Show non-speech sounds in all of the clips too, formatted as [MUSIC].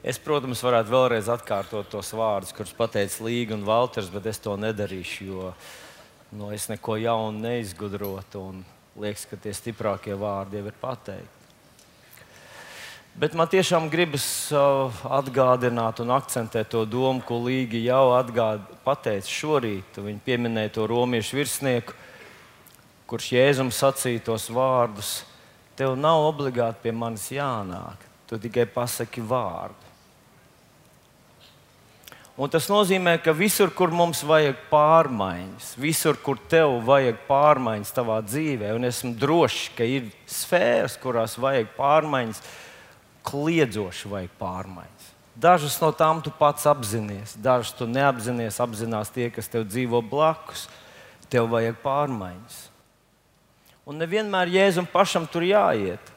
Es, protams, varētu vēlreiz atkārtot tos vārdus, kurus pateica Līga un Valters, bet es to nedarīšu, jo nu, es neko jaunu neizgudrotu. Liekas, ka tie stiprākie vārdi jau ir pateikti. Bet man tiešām gribas uh, atgādināt un akcentēt to domu, ko Līga jau pateica šorīt. Viņa pieminēja to romiešu virsnieku, kurš Jēzum sacīja tos vārdus: Tev nav obligāti pie manis jānāk, tu tikai pasaki vārdu. Un tas nozīmē, ka visur, kur mums vajag pārmaiņas, visur, kur tev vajag pārmaiņas savā dzīvē, un esmu drošs, ka ir sfēras, kurās vajag pārmaiņas, kliedzoši vajag pārmaiņas. Dažas no tām tu pats apzinājies, dažas tu neapzinājies, apzinās tie, kas tev dzīvo blakus. Tev vajag pārmaiņas. Un nevienmēr Jēzum pašam tur jāiet,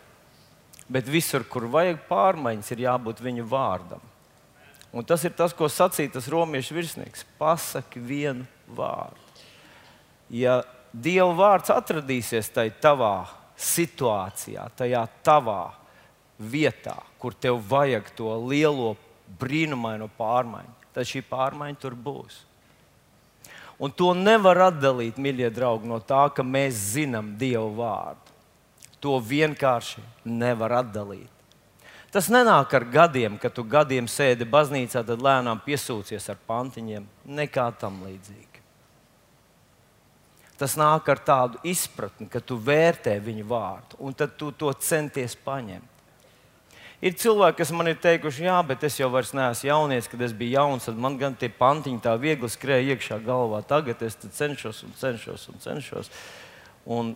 bet visur, kur vajag pārmaiņas, ir jābūt viņu vārdam. Un tas ir tas, ko sacīja tas romiešu virsnieks. Pasaki vienu vārdu. Ja Dieva vārds atradīsies tajā tavā situācijā, tajā tavā vietā, kur tev vajag to lielo brīnumaino pārmaiņu, tad šī pārmaiņa tur būs. Un to nevar atdalīt, mīļie draugi, no tā, ka mēs zinām Dieva vārdu. To vienkārši nevar atdalīt. Tas nenāk ar gadiem, kad tu gadiem sēdi baznīcā, tad lēnām piesūcies ar pantiņiem. Nekā tam līdzīga. Tas nāk ar tādu izpratni, ka tu vērtē viņu vārdu, un tad tu to centies paņemt. Ir cilvēki, kas man ir teikuši, jā, bet es jau neesmu jaunietis, kad es biju jauns, tad man gan tie pantiņi tā viegli skrēja iekšā galvā. Tagad es cenšos un cenšos un cenšos. Un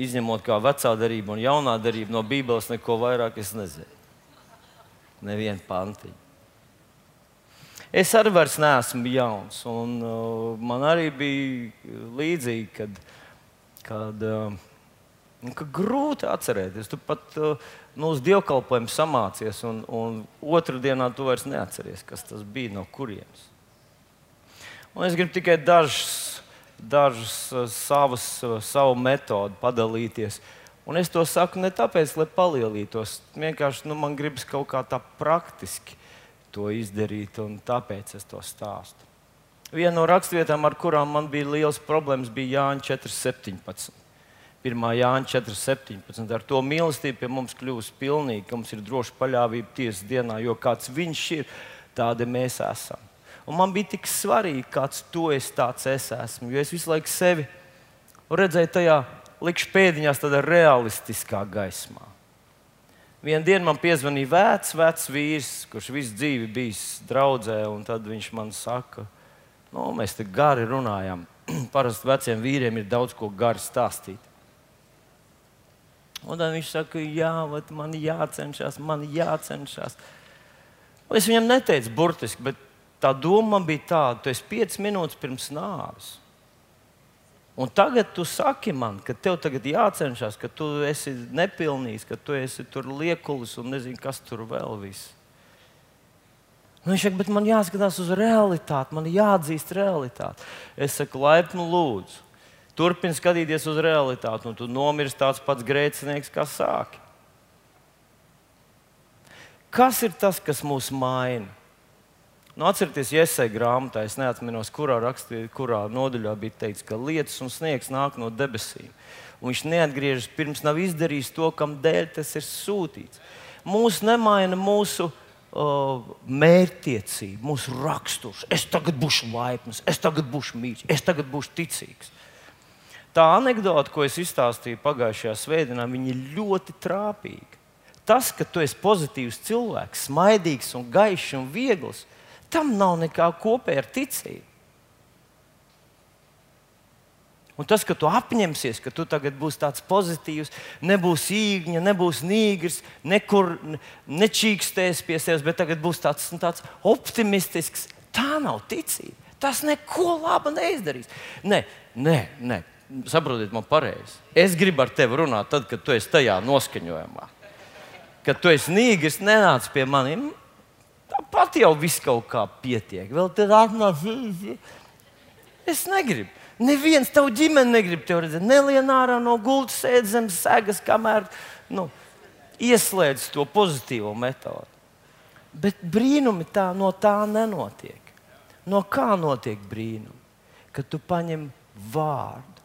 izņemot kā vecā darība un jaunā darība no Bībeles, neko vairāk es nezinu. Nevienu pantiņu. Es arī vairs neesmu jauns, un uh, man arī bija līdzīgi, kad, kad, uh, kad grūti atcerēties. Tu pat uh, nu, uz dievkalpojumu samācies, un, un otrā dienā tu vairs neatceries, kas tas bija, no kurienes. Un es gribu tikai dažus dažus uh, savus, uh, savu metodu padalīties. Un es to saku ne tāpēc, lai palielītos. Vienkārši nu, man gribas kaut kā tā praktiski to izdarīt, un tāpēc es to stāstu. Viena no rakstvietām, ar kurām man bija liels problēmas, bija Jānis 4.17. 1. Jāņa 4.17. Ar to mīlestību pie mums kļūst pilnīgi, ka mums ir droša paļāvība tiesas dienā, jo kāds viņš ir, tādi mēs esam. Un man bija tik svarīgi, kāds tu esi, tāds es esmu. Jo es visu laiku sevi redzēju tajā likšu pēdiņās, tādā realistiskā gaismā. Vienā dienā man piezvanīja vecs, vecs vīrs, kurš visu dzīvi bijis draudzē, un tad viņš man saka, nu, mēs te gari runājam. [CLEARS THROAT] Parasti veciem vīriem ir daudz ko gari stāstīt. Un tad viņš saka, jā, man jācenšas, man jācenšas. Es viņam neteicu burtiski, bet tā doma bija tāda, tu esi piecas minūtes pirms nāves. Un tagad tu saki man, ka tev tagad jācenšas, ka tu esi nepilnīgs, ka tu esi tur liekulis un nezini, kas tur vēl viss. Nu, viņš saka, bet man jāskatās uz realitāti, man jāatzīst realitāte. Es saku, laipni lūdzu, turpini skatīties uz realitāti, un tu nomirsti tāds pats grēcinieks, kā sāki. Kas ir tas, kas mūs maina? Nu, atcerieties, iesai grāmatā, es neatceros, kurā, rakstī, kurā nodaļā bija teikts, ka lietus un sniegs nāk no debesīm. Un viņš neatgriežas pirms nav izdarījis to, kam dēļ tas ir sūtīts. Mūs nemaina mūsu uh, mērķtiecība, mūsu raksturs. Es tagad būšu laipns, es tagad būšu mīļš, es tagad būšu ticīgs. Tā anekdote, ko es izstāstīju pagājušajā svētdienā, ir ļoti trāpīga. Tas, ka tu esi pozitīvs cilvēks, smaidīgs, un gaišs un viegls, tam nav nekā kopēja ar ticību. Un tas, ka tu apņemsies, ka tu tagad būsi tāds pozitīvs, nebūs īņķis, nebūs nīgrs, nekur nečīkstēs pie sevis, bet tagad būs tāds, nu, tāds optimistisks, tā nav ticība. Tas neko labu neizdarīs. Nē, nē, nē. saprotiet, man pareizi. Es gribu ar tevi runāt, tad, kad tu esi tajā noskaņojumā. Kad tu esi nīgrs, nenāc pie maniem Tāpat jau viss kaut kā pietiek. Vēl tādā atnāca. Es negribu. Neviens tev ģimene negrib tevi redzēt. Nelien ārā no gultas, sēž zem segas, kamēr nu, ieslēdz to pozitīvo metodi. Bet brīnumi tā no tā nenotiek. No kā notiek brīnumi? Kad tu paņem vārdu.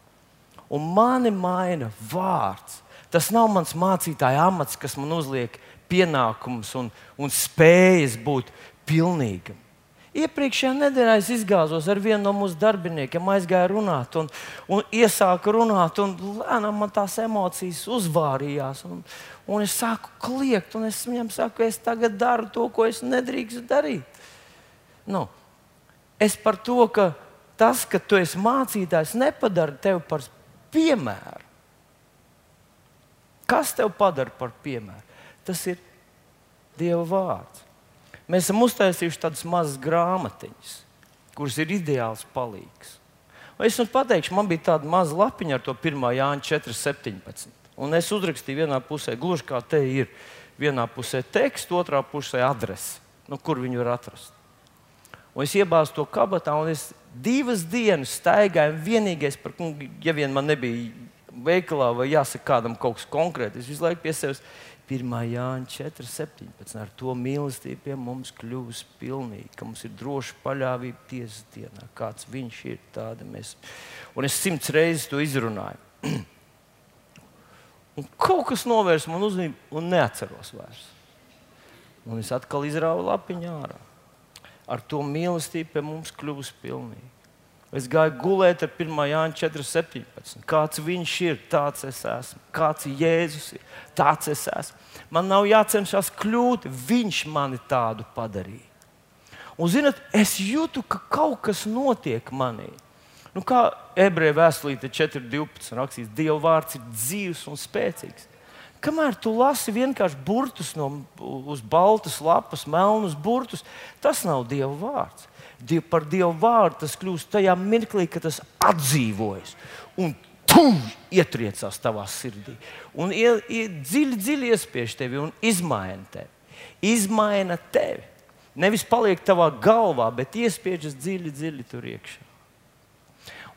Un mani maina vārds. Tas nav mans mācītāja amats, kas man uzliek pienākumus un, un spējas būt pilnīgam. Iepriekšējā nedēļā es izgāzos ar vienu no mūsu darbiniekiem, aizgāju runāt, un, un iesāku runāt, un lēnām man tās emocijas uzvārījās. Un, un es sāku kliegt, un es viņam saku, es tagad daru to, ko es nedrīkstu darīt. Nu, es par to, ka tas, ka tu esi mācītājs, nepadara tevi par piemēru. Kas tev padara par piemēru? Tas ir Dieva vārds. Mēs esam uztaisījuši tādas mazas grāmatiņas, kuras ir ideāls palīgs. Un es jums pateikšu, man bija tāda maza lapiņa ar to 1. Jāņa 4.17. Un es uzrakstīju vienā pusē, gluži kā te ir. Vienā pusē teksts, otrā pusē adrese, nu, kur viņu var atrast. Un es iebāzu to kabatā, un es divas dienas staigāju. Vienīgais, par, ja vien man nebija veikalā vai jāsaka kādam kaut kas konkrēts, es visu laiku pie sevis 1. Jāņa 4.17. Ar to mīlestību pie mums kļūst pilnīgi, ka mums ir droša paļāvība tiesas dienā. Kāds viņš ir, tāda mēs. Un es simts reizes to izrunāju. [CLEARS THROAT] un kaut kas novērs man uzmanību, un neatceros vairs. Un es atkal izrāvu lapiņu ārā. Ar to mīlestību pie mums kļūst pilnīgi. Es gāju gulēt ar 1. Jāņa 4,17. Kāds viņš ir, tāds es esmu. Kāds Jēzus ir, tāds es esmu. Man nav jācenšas kļūt, viņš mani tādu padarīja. Un, zinot, es jūtu, ka kaut kas notiek manī. Nu, kā ebreju vēstulīte 4,12 rakstīts, Dieva vārds ir dzīves un spēcīgs. Kamēr tu lasi vienkārši burtus no, uz baltas lapas, melnus burtus, tas nav Dieva vārds. Par Dievu vārdu tas kļūst tajā mirklī, kad tas atdzīvojas. Un tum, ietriecās tavā sirdī. Un ie, ie, dziļi, dziļi iespiež tevi un izmaina tevi. Izmaina tevi. Nevis paliek tavā galvā, bet iespiežas dziļi, dziļi tur iekšā.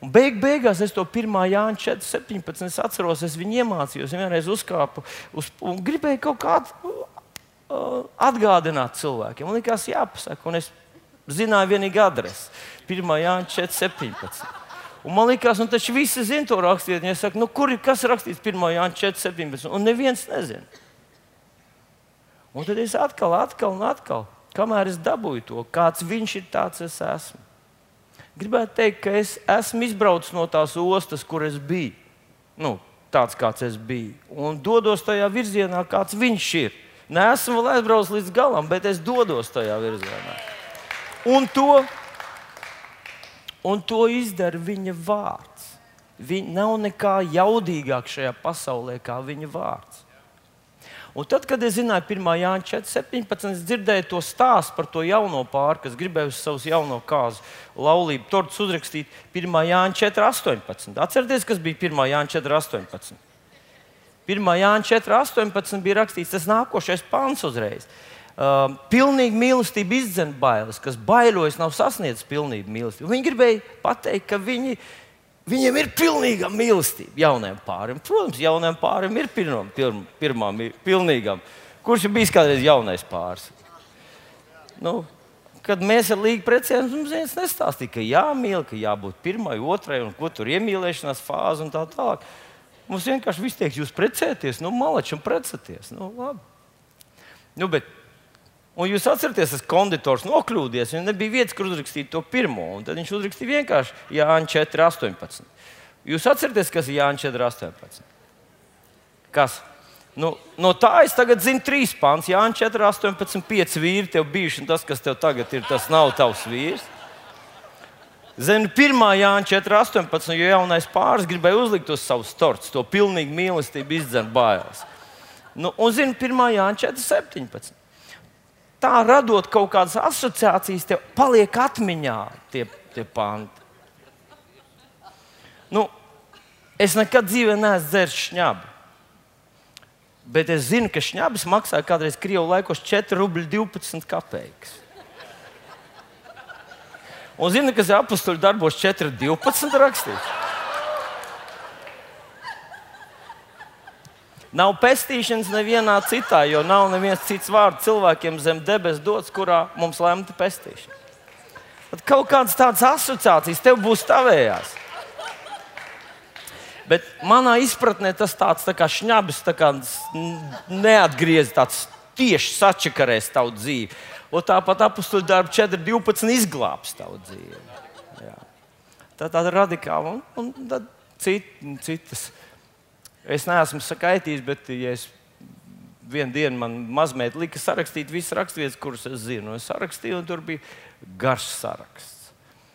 Un beig, beigās es to 1. Jāņa 4, 17. Es atceros, es viņu iemācījos. Vienreiz uzkāpu uz, un gribēju kaut kādu uh, atgādināt cilvēkiem. Man liekas, jāpasaka. Un es zināju vienīgi adresi. 1. Jāņa 4, 17. Un man liekas, nu, taču visi zina to rakstīt. Viņi saka, nu, kur ir kas rakstīts 1. Jāņa 4, 17. Un neviens nezina. Un tad es atkal, atkal un atkal, kamēr es dabūju to, kāds viņš ir, tāds es esmu. Gribētu teikt, ka es esmu izbraucis no tās ostas, kur es biju. Nu, tāds kāds es biju. Un dodos tajā virzienā, kāds viņš ir. Nē, esmu vēl aizbraucis līdz galam, bet es dodos tajā virzienā. Un to, un to izdara viņa vārds. Viņa nav nekā jaudīgāk šajā pasaulē kā viņa vārds. Un tad, kad es zināju, 1. Jāņa 4.17. es dzirdēju to stāstu par to jauno pāri, kas gribēja uz savus jauno kāzu laulību tortus uzrakstīt 1. Jāņa 4.18. Atcerieties, kas bija 1. Jāņa 4.18. 1. Jāņa 4.18 bija rakstīts tas nākošais pāns uzreiz. Uh, pilnīgi mīlestība izdzen bailes, kas baiļojas, nav sasniedzis pilnību mīlestību. Viņi gribēja pateikt, ka viņi Viņiem ir pilnīga mīlestība jaunajam pārim. Protams, jaunajam pārim ir pirmā, pirmā, pirmā pilnīgā. Kurš ir bijis kādreiz jaunais pāris? Nu, kad mēs ar Līgu precējāmies, mums viens nestāstīja, ka jāmīl, ka jābūt pirmai, otrai, un ko tur iemīlēšanās fāze un tā tālāk. Mums vienkārši viss teiks, jūs precēties, nu, malači un precēties. Nu, labi. nu, bet Un jūs atceraties, tas konditors nokļūdies. Viņam nebija vietas, kur uzrakstīt to pirmo. Tad viņš uzrakstīja vienkārši Jānis 4, 18. Jūs atceraties, kas ir Jānis 4, 18? Kas? Nu, no tā es tagad zinu trīs pāns. Jānis 4, 18, 5 vīri tev bijuši, un tas, kas tev tagad ir, tas nav tavs vīrs. Zinu, 1. Jānis 4, 18, jo jaunais pāris gribēja uzlikt uz savus torts, to pilnīgi mīlestību izdzen bailes. Nu, un zinu, 1. Jānis 4, 17 tā radot kaut kādas asociācijas, tev paliek atmiņā tie, tie panti. Nu, es nekad dzīvē neesmu dzēris šņabu. Bet es zinu, ka šņabis maksāja kādreiz Krievijas laikos 4,12 kopēkas. Un zini, kas ir apakstuļu darbos 4,12 rakstīts? Nav pestīšanas nevienā citā, jo nav neviens cits vārds cilvēkiem zem debes dots, kurā mums lemta pestīšana. Tad kaut kādas tādas asociācijas tev būs tavējās. Bet manā izpratnē tas tāds tā kā šņabis, tā kā neatgriezis, tāds tieši sačakarēs tavu dzīvi. Un tāpat apakstuļu darbu 4.12 izglābs tavu dzīvi. Jā. Tā tāda radikāla un, un tad cit, citas. Es neesmu sakaitījis, bet ja es vienu dienu man mazliet lika sarakstīt visas raksturvietas, kuras es zinu. Es sarakstīju, un tur bija garš saraksts.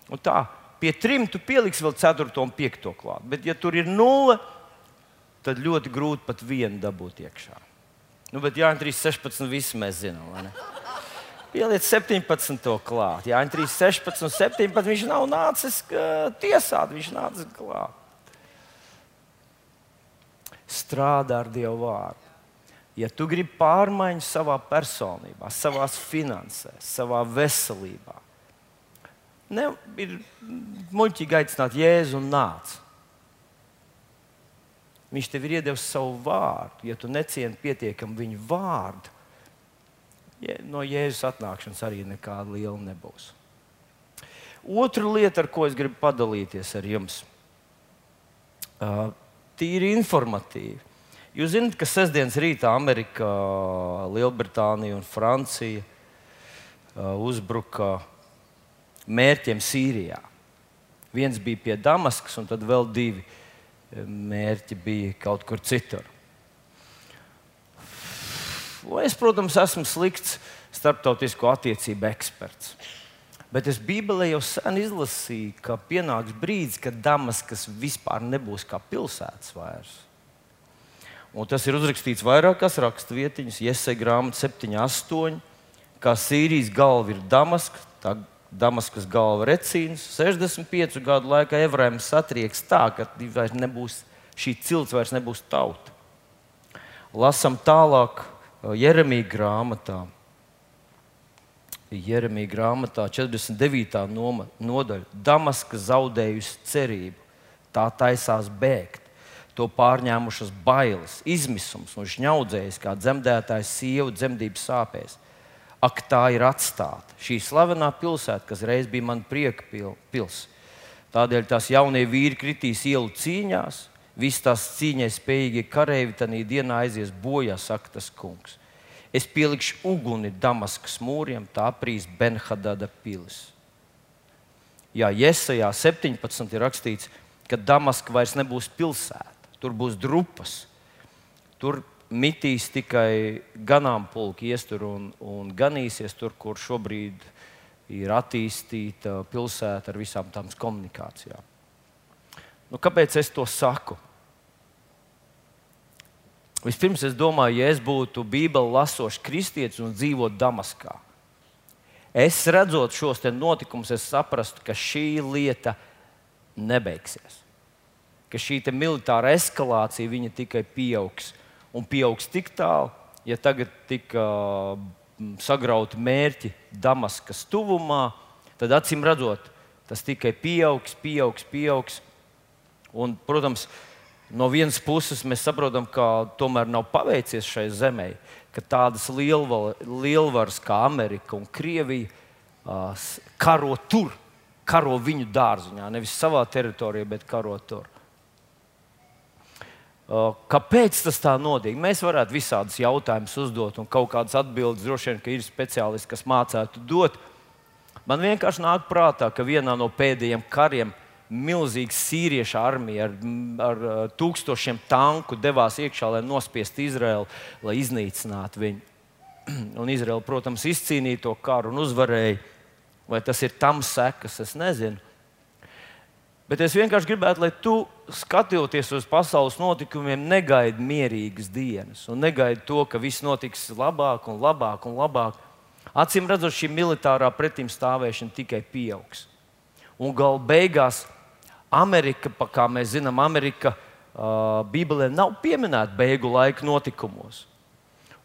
Un tā Pie trim tu pieliksi vēl ceturto un piekto klāt. Bet, ja tur ir nulle, tad ļoti grūti pat vienu dabūt iekšā. Nu, bet Jānis 3, 16, visi mēs zinām. Pieliec 17. klāt. Jā, 3, 16, 17. Viņš nav nācis tiesāt, viņš nācis klāt. Strādā ar Dievu vārdu. Ja tu gribi pārmaiņas savā personībā, savā finansēs, savā veselībā, Ne, ir muļķīgi aicināt Jēzu un nāc. Viņš tev ir iedevis savu vārdu. Ja tu necieni pietiekami viņa vārdu, no Jēzus atnākšanas arī nekāda liela nebūs. Otra lieta, ar ko es gribu padalīties ar jums, ir tīri informatīva. Jūs zināt, ka sestdienas rītā Amerika, Lielbritānija un Francija uzbruka mērķiem Sīrijā. Viens bija pie Damaskas, un tad vēl divi mērķi bija kaut kur citur. Es, protams, esmu slikts starptautisko attiecību eksperts. Bet es Bībelē jau sen izlasīju, ka pienāks brīdis, kad Damaskas vispār nebūs kā pilsētas vairs. Un tas ir uzrakstīts vairākās raksturvietiņās, Iesaistīta grāmata 7, 8. Kā Sīrijas galva ir Damaska, tā Damaskas galva Recīns. 65 gadu laikā Evrēms satrieks tā, ka nebūs, šī cilts vairs nebūs tauta. Lasam tālāk uh, Jeremija grāmatā. Jeremija grāmatā 49. nodaļa. Damaska zaudējusi cerību, tā taisās bēgt. To pārņēmušas bailes, izmisums un šņaudzējis kā dzemdētājs sievu dzemdības sāpēs ak, tā ir atstāta. Šī slavenā pilsēta, kas reiz bija mana prieka pilsēta. Tādēļ tās jaunie vīri kritīs ielu cīņās, visas tās cīņai spējīgie kareivi tajā dienā aizies bojā, saka tas kungs. Es pielikšu uguni Damaskas mūriem, tā aprīs Benhadada pilis. Jā, Iesajā 17 ir rakstīts, ka Damaska vairs nebūs pilsēta, tur būs drupas. Tur mitīs tikai ganāmpulki iestur un, un ganīsies tur, kur šobrīd ir attīstīta pilsēta ar visām tām komunikācijām. Nu, kāpēc es to saku? Vispirms es domāju, ja es būtu Bībeli lasošs kristietis un dzīvotu Damaskā, es redzot šos notikumus, es saprastu, ka šī lieta nebeigsies. Ka šī militāra eskalācija tikai pieaugs un pieaugs tik tālu, ja tagad tika sagrauti mērķi Damaskas tuvumā, tad acīm redzot, tas tikai pieaugs, pieaugs, pieaugs. Un, protams, no vienas puses mēs saprotam, ka tomēr nav paveicies šai zemē, ka tādas lielval, lielvaras kā Amerika un Krievija uh, karo tur, karo viņu dārziņā, nevis savā teritorijā, bet karo tur. Kāpēc tas tā notiek? Mēs varētu visādus jautājumus uzdot, un kaut kādas atbildes droši vien ir speciālisti, kas mācētu dot. Man vienkārši nāk prātā, ka vienā no pēdējiem kariem milzīga sīriešu armija ar, ar tūkstošiem tanku devās iekšā, lai nospiestu Izraelu, lai iznīcinātu viņu. [CLEARS THROAT] Un Izraela, protams, izcīnīja to karu un uzvarēja. Vai tas ir tam sekas, es nezinu. Bet es vienkārši gribētu, lai tu, skatoties uz pasaules notikumiem, negaidi mierīgas dienas un negaidi to, ka viss notiks labāk un labāk un labāk. Acīm redzot, šī militārā pretimstāvēšana tikai pieaugs. Un galu beigās Amerika, kā mēs zinām, Amerika uh, Bībelē nav pieminēta beigu laika notikumos.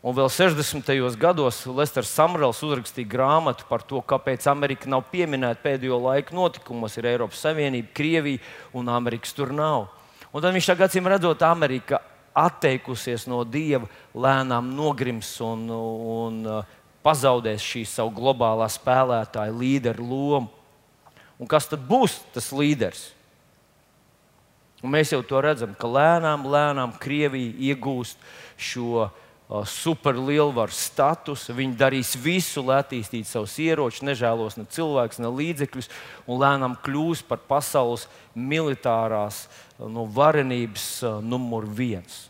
Un vēl 60. gados Lesters Samrels uzrakstīja grāmatu par to, kāpēc Amerika nav pieminēta pēdējo laiku notikumos. Ir Eiropas Savienība, Krievija un Amerikas tur nav. Un tad viņš tagad acīm redzot, Amerika atteikusies no dieva, lēnām nogrims un, un pazaudēs šī savu globālā spēlētāja līderu lomu. Un kas tad būs tas līderis? Un mēs jau to redzam, ka lēnām, lēnām Krievija iegūst šo uh, superlielvaru statusu. Viņi darīs visu, lai attīstītu savus ieročus, nežēlos ne cilvēkus, ne līdzekļus, un lēnām kļūs par pasaules militārās uh, no varenības uh, numur viens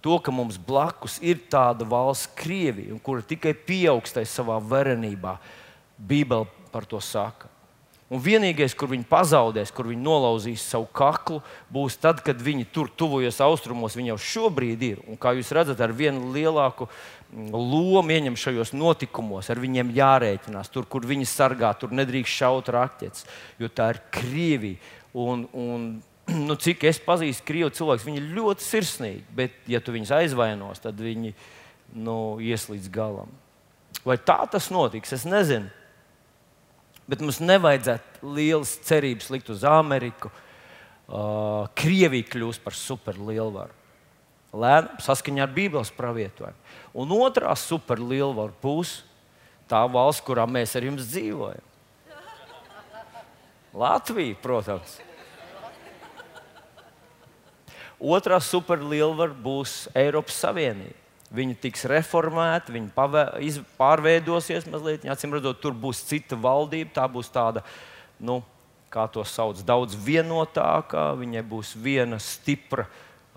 to, ka mums blakus ir tāda valsts, Krievija, kura tikai pieaugstais savā varenībā. Bībele par to saka. Un vienīgais, kur viņi pazaudēs, kur viņi nolauzīs savu kaklu, būs tad, kad viņi tur tuvojas austrumos. Viņi jau šobrīd ir. Un, kā jūs redzat, ar vienu lielāku mm, lomu ieņem šajos notikumos. Ar viņiem jārēķinās. Tur, kur viņi sargā, tur nedrīkst šaut raķetes, jo tā ir Krievija. Un, un [CLEARS THROAT] nu, cik es pazīstu krievu cilvēkus, viņi ir ļoti sirsnīgi, bet, ja tu viņus aizvainos, tad viņi nu, ies līdz galam. Vai tā tas notiks? Es nezinu. Bet mums nevajadzētu lielas cerības likt uz Ameriku. Uh, Krievija kļūs par superlielvaru. Lēnām, saskaņā ar Bībeles pravietojumu. Un otrā superlielvara būs tā valsts, kurā mēs ar jums dzīvojam. Latvija, protams. Otrā superlielvara būs Eiropas Savienība. Viņi tiks pavē, iz, pārveidosies mazliet. Acīm redzot, tur būs cita valdība. Tā būs tāda, nu, kā to sauc, daudz vienotākā. Viņai būs viena stipra.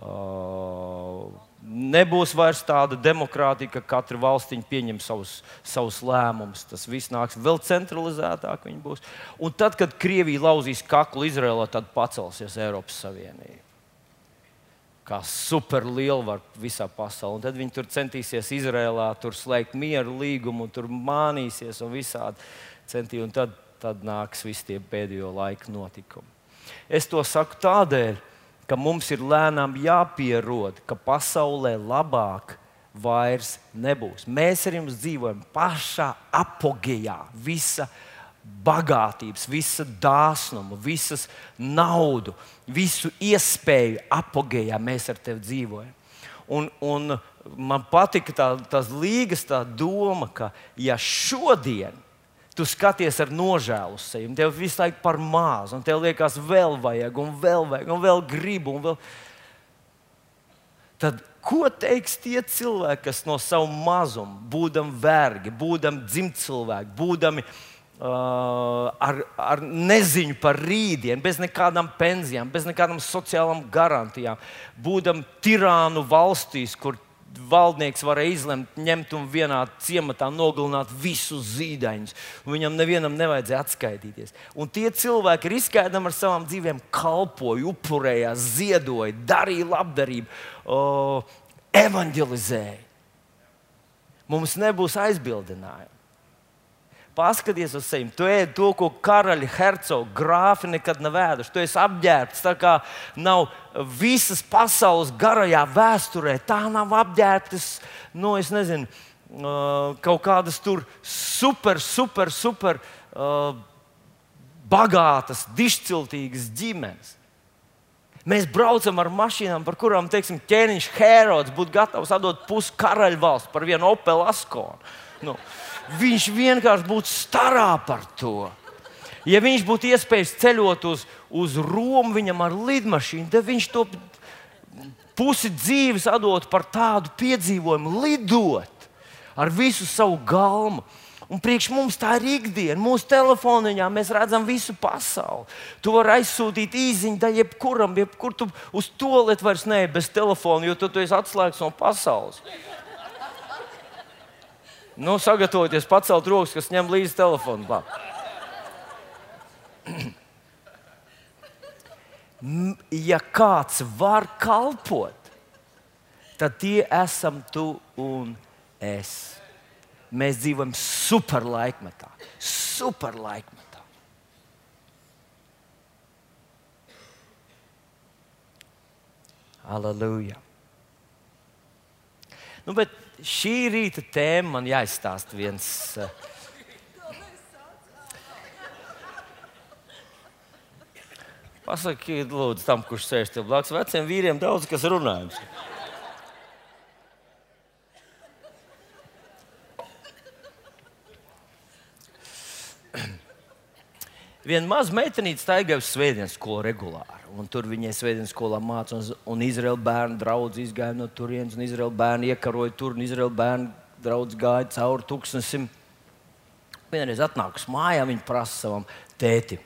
Uh, nebūs vairs tāda demokrātija, ka katra valstiņa pieņem savus, savus lēmumus. Tas viss nāks vēl centralizētāk. Un tad, kad Krievija lauzīs kaklu Izrēlā, tad pacelsies Eiropas Savienība kā superlielvaru visā pasaulē. Un tad viņi tur centīsies Izrēlā tur slēgt mieru līgumu, tur mānīsies un visādi centīgi. Un tad, tad nāks visi tie pēdējo laiku notikumi. Es to saku tādēļ, ka mums ir lēnām jāpierod, ka pasaulē labāk vairs nebūs. Mēs ar jums dzīvojam pašā apogejā, visa bagātības, visa dāsnuma, visas naudu, visu iespēju apgājā mēs ar tevi dzīvojam. Un, un man patika tā, tās līgas tā doma, ka ja šodien tu skaties ar nožēlu sevi, un tev visu laiku par mazu, un tev liekas, vēl vajag, un vēl vajag, un vēl gribu, un vēl. Tad ko teiks tie cilvēki, kas no sava mazuma, būdami vergi, būdami dzimtcilvēki, būdami uh, Uh, ar, ar neziņu par rītdienu, bez nekādām pensijām, bez nekādām sociālām garantijām, būdam tirānu valstīs, kur valdnieks varēja izlemt, ņemt un vienā ciematā nogalināt visus zīdaiņus. Viņam nevienam nevajadzēja atskaitīties. Un tie cilvēki riskējot ar savām dzīvēm, kalpoja, upurējās, ziedoja, darīja labdarību, uh, evanģelizēja. Mums nebūs aizbildinājumi. Paskaties uz sevi. Tu ēd to, ko karaļi, hercogi, grāfi nekad nav ēduši. Tu esi apģērbts tā kā nav visas pasaules garajā vēsturē. Tā nav apģērbtas, nu, es nezinu, uh, kaut kādas tur super, super, super uh, bagātas, dišciltīgas ģimenes. Mēs braucam ar mašīnām, par kurām, teiksim, ķēniņš Hērods būtu gatavs atdot pusi karaļvalsts par vienu Opel Askonu. Nu, viņš vienkārši būtu starā par to. Ja viņš būtu iespējams ceļot uz, uz Romu viņam ar lidmašīnu, tad viņš to pusi dzīves atdot par tādu piedzīvojumu, lidot ar visu savu galmu. Un priekš mums tā ir ikdiena. Mūsu telefoniņā mēs redzam visu pasauli. Tu vari aizsūtīt īsiņu, da jebkuram, jebkur tu uz to lietu vairs neej bez telefona, jo tu, tu esi atslēgts no pasaules. Nu, sagatavojieties, pacelt rokas, kas ņem līdzi telefonu. Bā. Ja kāds var kalpot, tad tie esam tu un es. Mēs dzīvojam superlaikmetā. Superlaikmetā. Aleluja! Nu, bet šī rīta tēma man jāizstāsta viens. Eh, Pasakiet, lūdzu, tam, kurš sēž te blakus, veciem vīriem daudz kas runājams. Viena maza meitenīte staigāja uz svētdienas skolu regulāri. Un tur viņai svētdienas skolā mācījās, un, un Izraēla bērnu draugs izgāja no turienes, un Izraēla bērnu iekaroja tur, un Izraēla bērnu draugs gāja cauri tūkstnesim. Vienreiz atnākus mājā, viņa prasa savam tētim.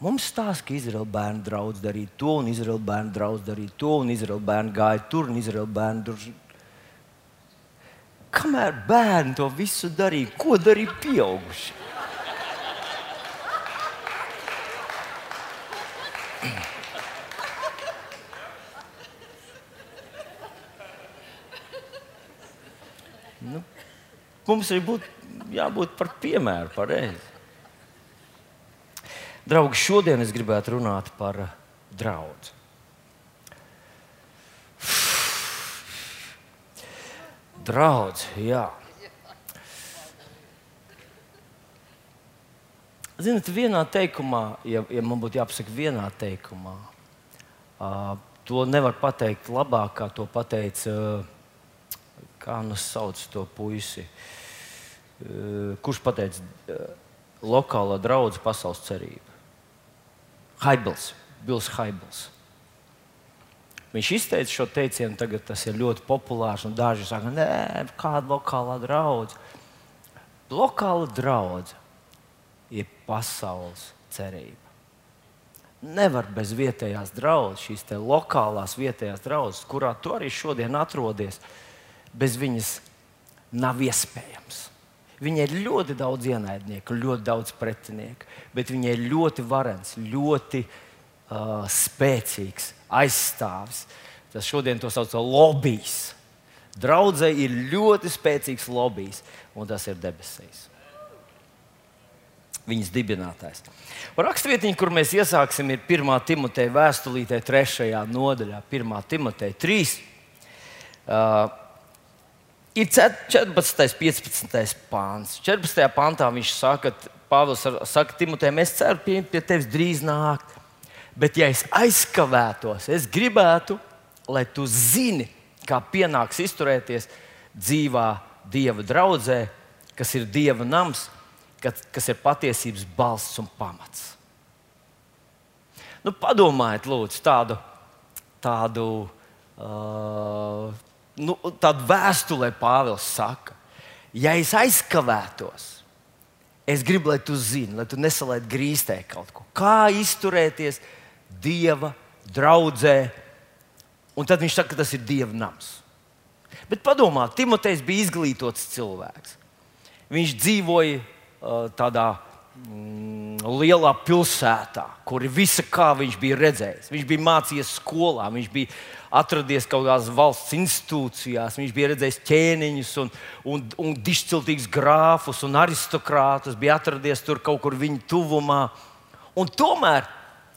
Mums stāsta, ka Izraēla bērnu draugs darīja to, un Izraēla bērnu draugs darīja to, un Izraēla bērnu gāja tur, un Izraēla bērnu tur. Kamēr bērni to visu darīja, ko darīja pieaugušie? Nu, mums ir būt, jābūt par piemēru, pareizi. Draugi, šodien es gribētu runāt par draugu. Draudz, jā. Ziniet, vienā teikumā, ja, ja man būtu jāpasaka vienā teikumā, uh, to nevar pateikt labāk, kā to pateica, uh, kā nu sauc to puisi, uh, kurš pateica uh, lokālā draudzene pasaules cerība. Haibels, Bils Haibels. Viņš izteica šo teicienu, tagad tas ir ļoti populārs, un daži saka, nē, kāda lokālā draudzene. Lokāla draudzene ir pasaules cerība. Nevar bez vietējās draudzes, šīs lokālās vietējās draudzes, kurā tu arī šodien atrodies, bez viņas nav iespējams. Viņai ir ļoti daudz ienaidnieku, ļoti daudz pretinieku, bet viņai ir ļoti varens, ļoti uh, spēcīgs aizstāvis. Tas šodien to sauc par lobbyis. Draudzē ir ļoti spēcīgs lobbyis, un tas ir debesīs viņas dibinātājs. Rakstvietiņa, kur mēs iesāksim, ir 1. Timoteja vēstulītē, 3. nodaļā, 1. Timoteja 3. Uh, ir 14. 15. pāns. 14. pāntā viņš saka, Pāvils saka, Timotejam, es ceru pie, pie tevis drīz nākt. Bet, ja es aizkavētos, es gribētu, lai tu zini, kā pienāks izturēties dzīvā Dieva draudzē, kas ir Dieva nams, kas ir patiesības balsts un pamats. Nu, padomājiet, lūdzu, tādu, tādu, uh, nu, tādu vēstulē Pāvils saka, ja es aizkavētos, es gribu, lai tu zini, lai tu nesalaid grīstē kaut ko. Kā izturēties Dieva draudzē, un tad viņš saka, ka tas ir Dieva nams. Bet padomā, Timotejs bija izglītots cilvēks. Viņš dzīvoja tādā mm, lielā pilsētā, kur visa kā viņš bija redzējis. Viņš bija mācījies skolā, viņš bija atradies kaut kādās valsts institūcijās, viņš bija redzējis ķēniņus un, un, un dišciltīgus grāfus un aristokrātus, bija atradies tur kaut kur viņa tuvumā. Un tomēr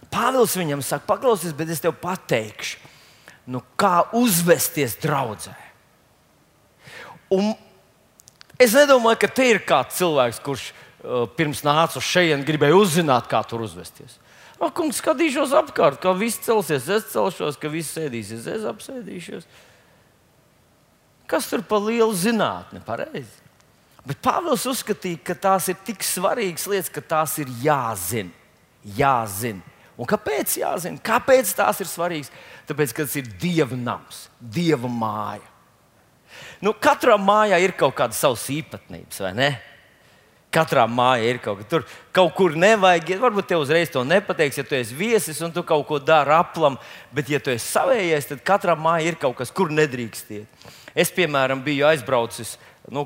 Pāvils viņam saka, paklausies, bet es tev pateikšu, nu, kā uzvesties draudzē. Un Es nedomāju, ka te ir kāds cilvēks, kurš pirms nāca uz šejienes, gribēja uzzināt, kā tur uzvesties. Ak, kungs, skatīšos apkārt, kā viss celsies, es celšos, ka viss sēdīsies, es apsēdīšos. Kas tur pa lielu zinātni? Pareizi. Bet Pāvils uzskatīja, ka tās ir tik svarīgas lietas, ka tās ir jāzina. jāzina. Un kāpēc jāzina? Kāpēc tās ir svarīgas? Tāpēc, ka tas ir Dieva nams, Dieva māja. Nu, katrā mājā ir kaut kādas savas īpatnības, vai ne? Katrā mājā ir kaut kas tur, kaut kur nevajag. Varbūt tev uzreiz to nepateiks, ja tu esi viesis un tu kaut ko dari aplam, bet, ja tu esi savējais, tad katrā mājā ir kaut kas, kur nedrīkst iet. Es, piemēram, biju aizbraucis nu,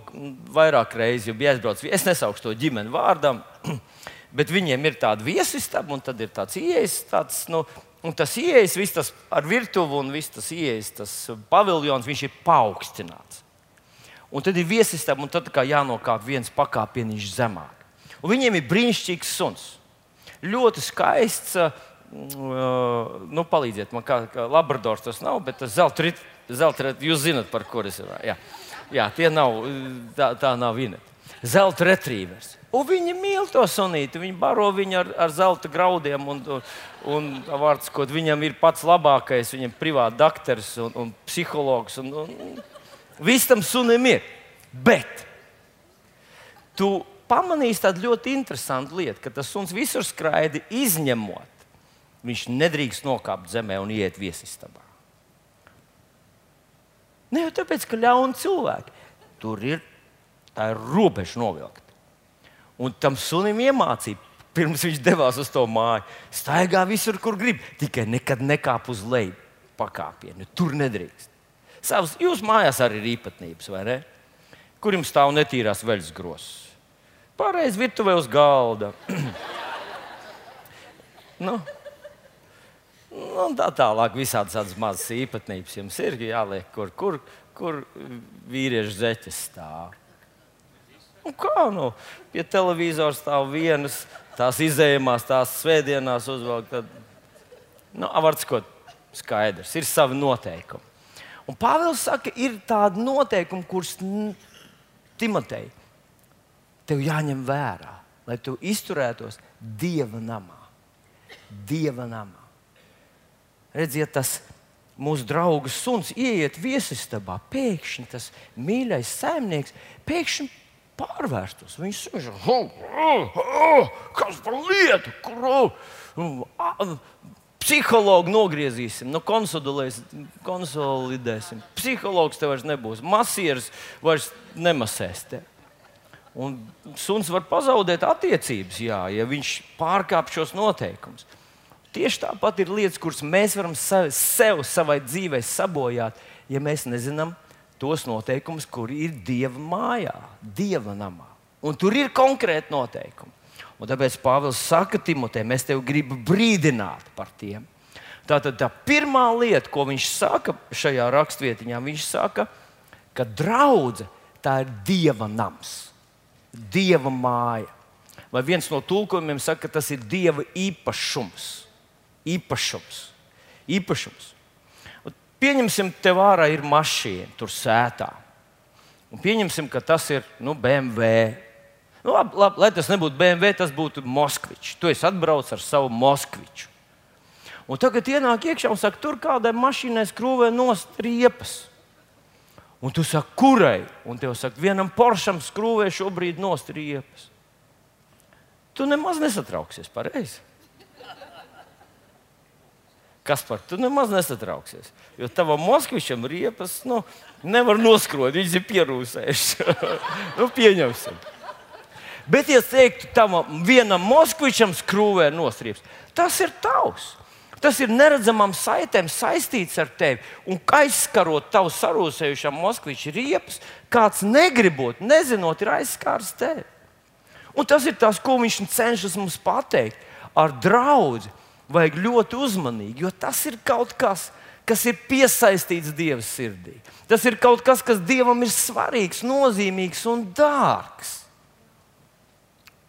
vairāk reizes, jau biju aizbraucis. Es nesaukšu to ģimeni vārdam, [CLEARS THROAT] bet viņiem ir tāda viesistaba un tad ir tāds ieejas, tāds, nu, Un tas ieejas, viss tas ar virtuvi un viss tas ieejas, tas paviljons, viņš ir paaugstināts. Un tad ir viesistaba, un tad jānokāp viens pakāpieniņš zemāk. Un viņiem ir brīnišķīgs suns. Ļoti skaists, uh, nu, palīdziet man, kā, kā Labradors tas nav, bet tas zelta rīt, jūs zinat, par kur es runāju. Jā. Jā, tie nav, tā, tā nav viena. Zelta retrīvers. Un viņi mīl to sunīti. Viņi baro viņu ar, ar zelta graudiem. Un, un, vārds, ko, viņam ir pats labākais. Viņam ir privāts doktors un, un psihologs. Un, un, viss tam sunim ir. Bet tu pamanījis tādu ļoti interesantu lietu, ka tas suns visur skraida izņemot. Viņš nedrīkst nokāpt zemē un iet viesistabā. Ne jau tāpēc, ka ļauni cilvēki tur ir, tā ir robeža novilkta. Un tam sunim iemācīja, pirms viņš devās uz to māju, staigā visur, kur grib, tikai nekad nekāp uz leju pakāpienu. Tur nedrīkst. Savas, jūs mājās arī ir īpatnības, vai ne? Kur jums stāv netīrās veļas grozs? Pārējais virtuvē uz galda. [CLEARS THROAT] nu, nu, tā tālāk, visādas tādas mazas īpatnības jums ir jāliek, kur, kur, kur vīriešu zeķes stāv. Nu, kā nu? Pie televizora stāv vienas, tās izējumās, tās svētdienās uzvelk. Tad, nu, var sakot, skaidrs, ir savi noteikumi. Un Pāvils saka, ir tādi noteikumi, kurus Timotei tev jāņem vērā, lai tu izturētos Dieva namā. Dieva namā. Redziet, tas mūsu draugs suns ieiet viesistabā, pēkšņi tas mīļais saimnieks pēkšņi pārvērstos. Viņš saka, kas par lietu, kur psihologu nogriezīsim, nu, konsolidēsim. Psihologs te vairs nebūs, masieris vairs nemasēs te. Un suns var pazaudēt attiecības, jā, ja viņš pārkāpj šos noteikumus. Tieši tāpat ir lietas, kuras mēs varam sev, sev savai dzīvei sabojāt, ja mēs nezinām, tos noteikumus, kur ir Dieva mājā, Dieva namā. Un tur ir konkrēti noteikumi. Un tāpēc Pāvils saka Timotē, mēs tevi gribam brīdināt par tiem. Tātad tā pirmā lieta, ko viņš saka šajā rakstvietiņā, viņš saka, ka draudzene tā ir Dieva nams, Dieva māja. Vai viens no tulkojumiem saka, ka tas ir Dieva īpašums. Īpašums. īpašums. Pieņemsim, tev ārā ir mašīna, tur sētā. Un pieņemsim, ka tas ir nu, BMW. Nu, labi, labi, lai tas nebūtu BMW, tas būtu Moskvičs. Tu esi atbraucis ar savu Moskviču. Un tagad ienāk iekšā un saka, tur kādai mašīnai skrūvē nost riepas. Un tu saki, kurai? Un tev saka, vienam poršam skrūvē šobrīd nost riepas. Tu nemaz nesatrauksies pareizi. Kas par to nemaz nesatrauksies? Jo tavam Moskvičam riepas nu, nevar noskrot, viņš ir pierūsējis. [LAUGHS] nu, pieņemsim. Bet, ja teiktu, tam vienam Moskvičam skrūvē nostrieps, tas ir tavs. Tas ir neredzamām saitēm saistīts ar tevi. Un aizskarot tavu sarūsējušām Moskviča riepas, kāds negribot, nezinot, ir aizskārs tevi. Un tas ir tas, ko viņš cenšas mums pateikt ar draugu vajag ļoti uzmanīgi, jo tas ir kaut kas, kas ir piesaistīts Dieva sirdī. Tas ir kaut kas, kas Dievam ir svarīgs, nozīmīgs un dārgs.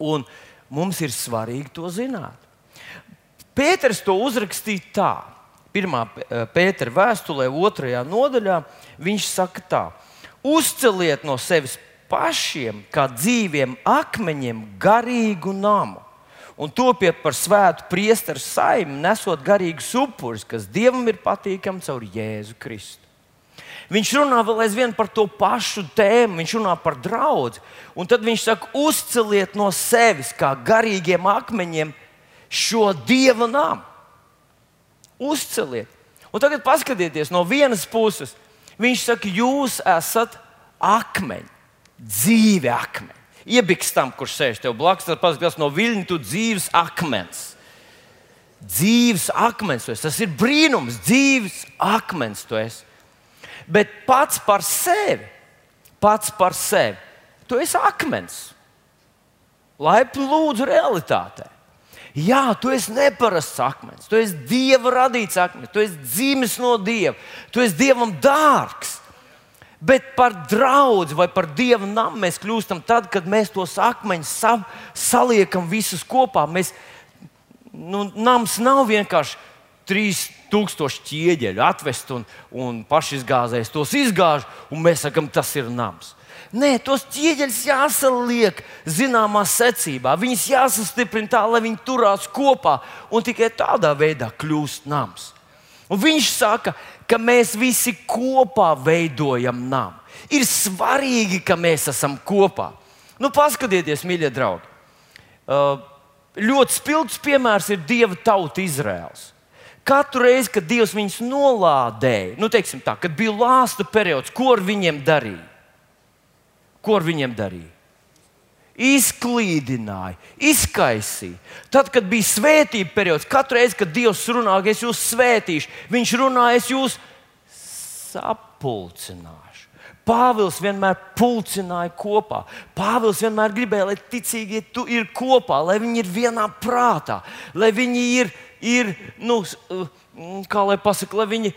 Un mums ir svarīgi to zināt. Pēters to uzrakstīja tā. Pirmā eh, Pētera vēstulē, otrajā nodaļā, viņš saka tā: Uzceliet no sevis pašiem, kā dzīviem akmeņiem, garīgu namu un topiet par svētu priesteru saimnu, nesot garīgus upurus, kas Dievam ir patīkami caur Jēzu Kristu. Viņš runā vēl aizvien par to pašu tēmu, viņš runā par draugu. Un tad viņš saka, uzceliet no sevis, kā garīgiem akmeņiem, šo dieva namu. Uzceliet. Un tagad paskatieties no vienas puses. Viņš saka, jūs esat akmeņi, dzīvi akmeņi iebiks tam, kurš sēž tev blakus, tad paskatās no viļņa, tu dzīves akmens. Dzīves akmens, tas ir brīnums, dzīves akmens. Bet pats par sevi, pats par sevi, tu esi akmens. Laipni lūdzu realitātei. Jā, tu esi neparasts akmens, tu esi dieva radīts akmens, tu esi dzimis no dieva, tu esi dievam dārgs. Bet par draugu vai par dievu namu mēs kļūstam tad, kad mēs tos akmeņus sa saliekam visus kopā. Mēs, nu, nams nav vienkārši 3000 ķieģeļu atvest un, un pašizgāzējis tos izgāž, un mēs sakām, tas ir nams. Nē, tos ķieģeļus jāsaliek zināmā secībā. Viņus jāsastiprina tā, lai viņi turās kopā, un tikai tādā veidā kļūst nams. Un viņš saka, ka mēs visi kopā veidojam namu. Ir svarīgi, ka mēs esam kopā. Nu, paskatieties, mīļie draugi. Uh, ļoti spilgts piemērs ir Dieva tauta Izraels. Katru reizi, kad Dievs viņus nolādēja, nu, tā, kad bija lāsta periods, ko ar viņiem darīja? Ko ar viņiem darīja? Izklīdināja, izkaisīja. Tad, kad bija svētība periods, katru reizi, kad Dievs runā, es jūs svētīšu, Viņš runā, es jūs sapulcināšu. Pāvils vienmēr pulcināja kopā. Pāvils vienmēr gribēja, lai ticīgie ir kopā, lai viņi ir vienā prātā, lai viņi ir, ir nu, kā lai pasakā, lai, viņi,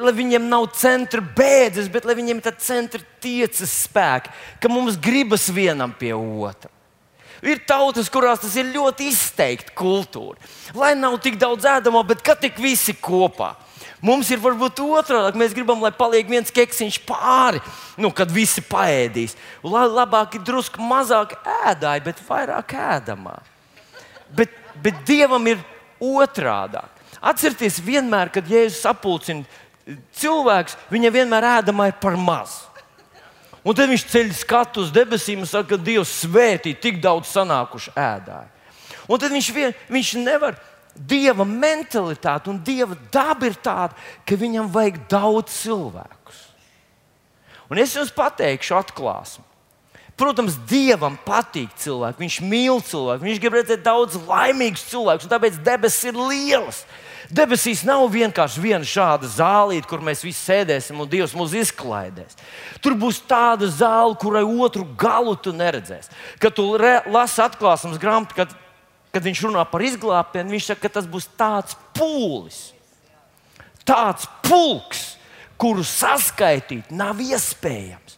lai viņiem nav centra bēdas, bet lai viņiem ir centra tiecas spēki, ka mums gribas vienam pie otra. Ir tautas, kurās tas ir ļoti izteikti kultūra. Lai nav tik daudz ēdamo, bet ka tik visi kopā. Mums ir varbūt otrādi. Mēs gribam, lai paliek viens keksiņš pāri, nu, kad visi paēdīs. Lai labāk ir drusku mazāk ēdāji, bet vairāk ēdamā. Bet, bet Dievam ir otrādi. Atcerieties, vienmēr, kad Jēzus sapulcina cilvēks, viņam vienmēr ēdamā ir par maz. Un tad viņš ceļ skatu uz debesīm un saka, ka Dievs svētī tik daudz sanākušu ēdāju. Un tad viņš, vien, viņš nevar Dieva mentalitāte un Dieva daba ir tāda, ka viņam vajag daudz cilvēkus. Un es jums pateikšu, atklāsmi. Protams, Dievam patīk cilvēki, Viņš mīl cilvēku, Viņš grib redzēt daudz laimīgus cilvēkus, un tāpēc debesis ir lielas. Debesīs nav vienkārši viena šāda zālīte, kur mēs visi sēdēsim un Dievs mūs izklaidēs. Tur būs tāda zāle, kurai otru galu tu neredzēsi. Kad tu lasi atklāsmes grāmatu, kad kad viņš runā par izglābšanu, viņš saka, ka tas būs tāds pūlis, tāds pulks, kuru saskaitīt nav iespējams.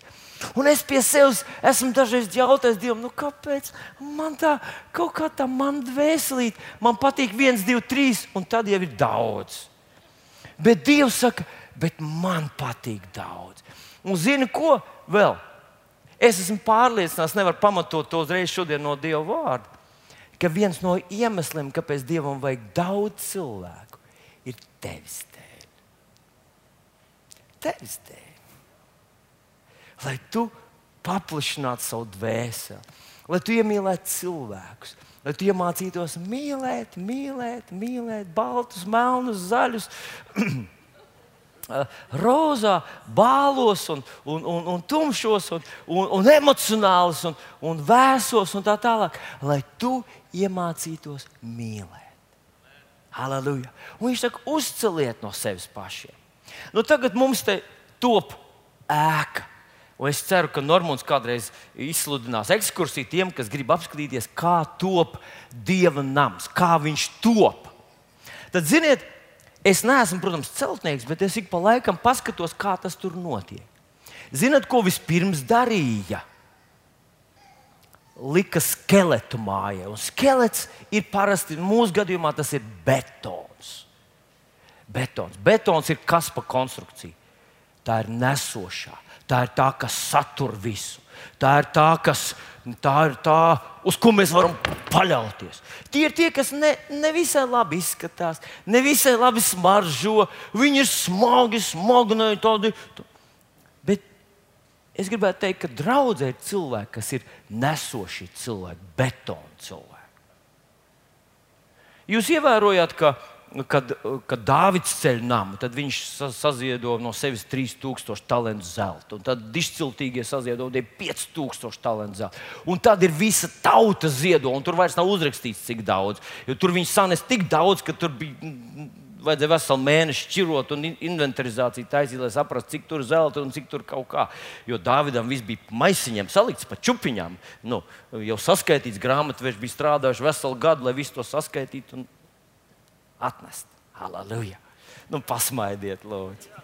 Un es pie sevis esmu dažreiz jautājis Dievam, nu kāpēc man tā kaut kā tā man dvēselīt, man patīk viens, divi, trīs, un tad jau ir daudz. Bet Dievs saka, bet man patīk daudz. Un zini ko vēl? Es esmu pārliecināts, nevaru pamatot to uzreiz no Dieva vārda ka viens no iemesliem, kāpēc Dievam vajag daudz cilvēku, ir tevis dēļ. Tevis dēļ. Lai tu paplašinātu savu dvēseli, lai tu iemīlētu cilvēkus, lai tu iemācītos mīlēt, mīlēt, mīlēt baltus, melnus, zaļus. [CLEARS THROAT] rozā, bālos, un, un, un, un tumšos, un, un, un emocionālus, un, un vēsos, un tā tālāk, lai tu iemācītos mīlēt. Halleluja! Un viņš saka, uzceliet no sevis pašiem. Nu, tagad mums te top ēka. Un es ceru, ka Normons kādreiz izsludinās ekskursiju tiem, kas grib apskatīties, kā top dieva nams, kā viņš top. Tad, ziniet, es neesmu, protams, celtnieks, bet es ik pa laikam paskatos, kā tas tur notiek. Ziniet, ko vispirms darīja? lika skeletu mājai. Un skelets ir parasti mūsu gadījumā tas ir betons. Betons, betons ir kas pa konstrukciju. Tā ir nesošā, tā ir tā, kas satur visu. Tā ir tā, kas, tā ir tā, uz ko mēs varam paļauties. Tie ir tie, kas ne, nevisai labi izskatās, nevisai labi smaržo. Viņi ir smagi, smagi, tādi, Es gribētu teikt, ka draudzē ir cilvēki, kas ir nesoši cilvēki, betona cilvēki. Jūs ievērojat, ka, kad, kad Dārvids ceļ namu, tad viņš saziedo no sevis 3000 talantu zelta, un tad izciltīgie saziedo 5000 talantu zelta. Un tad ir visa tauta ziedo, un tur vairs nav uzrakstīts, cik daudz. Jo tur viņi sanes tik daudz, ka tur bija vajadzēja veselu mēnešu šķirot un inventarizāciju taisīt, lai saprastu, cik tur zelta un cik tur kaut kā. Jo Dāvidam viss bija maisiņiem salikts pa čupiņām. Nu, jau saskaitīts grāmatvežs bija strādājuši veselu gadu, lai visu to saskaitītu un atnest. Halleluja! Nu, pasmaidiet, lūdzu!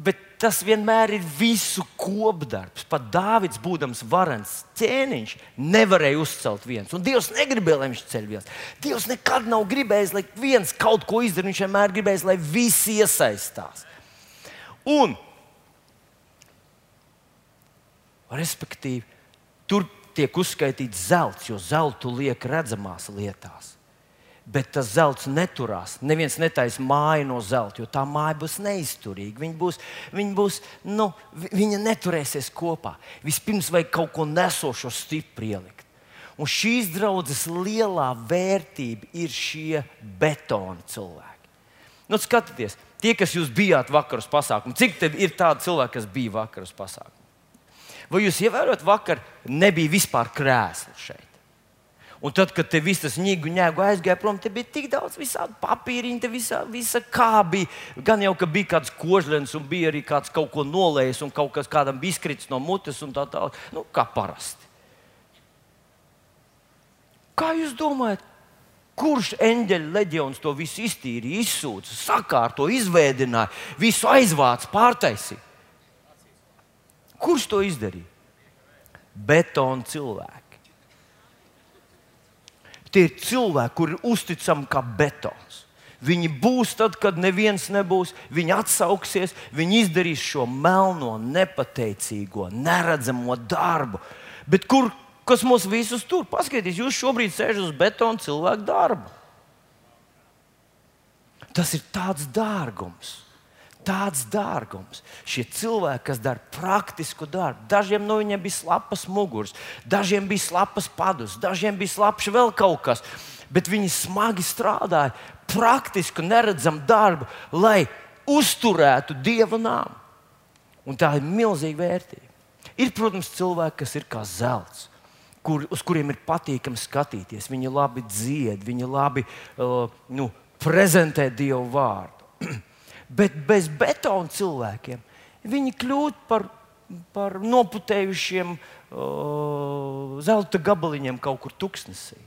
Bet tas vienmēr ir visu kopdarbs. Pat Dārvids, būdams varens ķēniņš, nevarēja uzcelt viens. Un Dievs negribēja, lai viņš ceļ viens. Dievs nekad nav gribējis, lai viens kaut ko izdarītu. Viņš vienmēr gribējis, lai visi iesaistās. Un, respektīvi, tur tiek uzskaitīts zelts, jo zeltu liek redzamās lietās. Bet tas zelts neturās. Neviens netaisa māju no zelta, jo tā māja būs neizturīga. Viņa, būs, viņa, būs, nu, viņa neturēsies kopā. Vispirms vajag kaut ko nesošo stipri ielikt. Un šīs draudzes lielā vērtība ir šie betona cilvēki. Nu, skatieties, tie, kas jūs bijāt vakaros pasākumā, cik ir tādi cilvēki, kas bija vakaros pasākumā? Vai jūs ievērojat, vakar nebija vispār krēslu šeit? Un tad, kad te viss tas ņēgu, ņēgu aizgāja prom, te bija tik daudz visādi papīriņu, visa, visa kā bija. Gan jau, ka bija kāds kožlens, un bija arī kāds kaut ko nolējis, un kaut kas kādam bija izkritis no mutes, un tā tālāk. Nu, kā parasti. Kā jūs domājat, kurš eņģeļa leģions to visu iztīrīja, izsūca, sakārto, izveidināja, visu aizvāca, pārtaisīja? Kurš to izdarīja? Betona cilvēki. Tie ir cilvēki, kuri ir uzticami kā betons. Viņi būs tad, kad neviens nebūs. Viņi atsauksies, viņi izdarīs šo melno, nepateicīgo, neredzamo darbu. Bet kur kas mūs visus tur? Paskatieties, jūs šobrīd sēžat uz betona cilvēku darbu. Tas ir tāds dārgums tāds dārgums. Šie cilvēki, kas dara praktisku darbu, dažiem no viņiem bija slapas muguras, dažiem bija slapas padus, dažiem bija slapjš vēl kaut kas. Bet viņi smagi strādāja, praktisku, neredzamu darbu, lai uzturētu dieva nāmu. Un tā ir milzīga vērtība. Ir, protams, cilvēki, kas ir kā zelts. Kur, uz kuriem ir patīkami skatīties. Viņi labi dzied, viņi labi uh, nu, prezentē Dievu vārdu. [CLEARS THROAT] Bet bez betona cilvēkiem viņi kļūst par, par noputējušiem uh, zelta gabaliņiem kaut kur tuksnesī.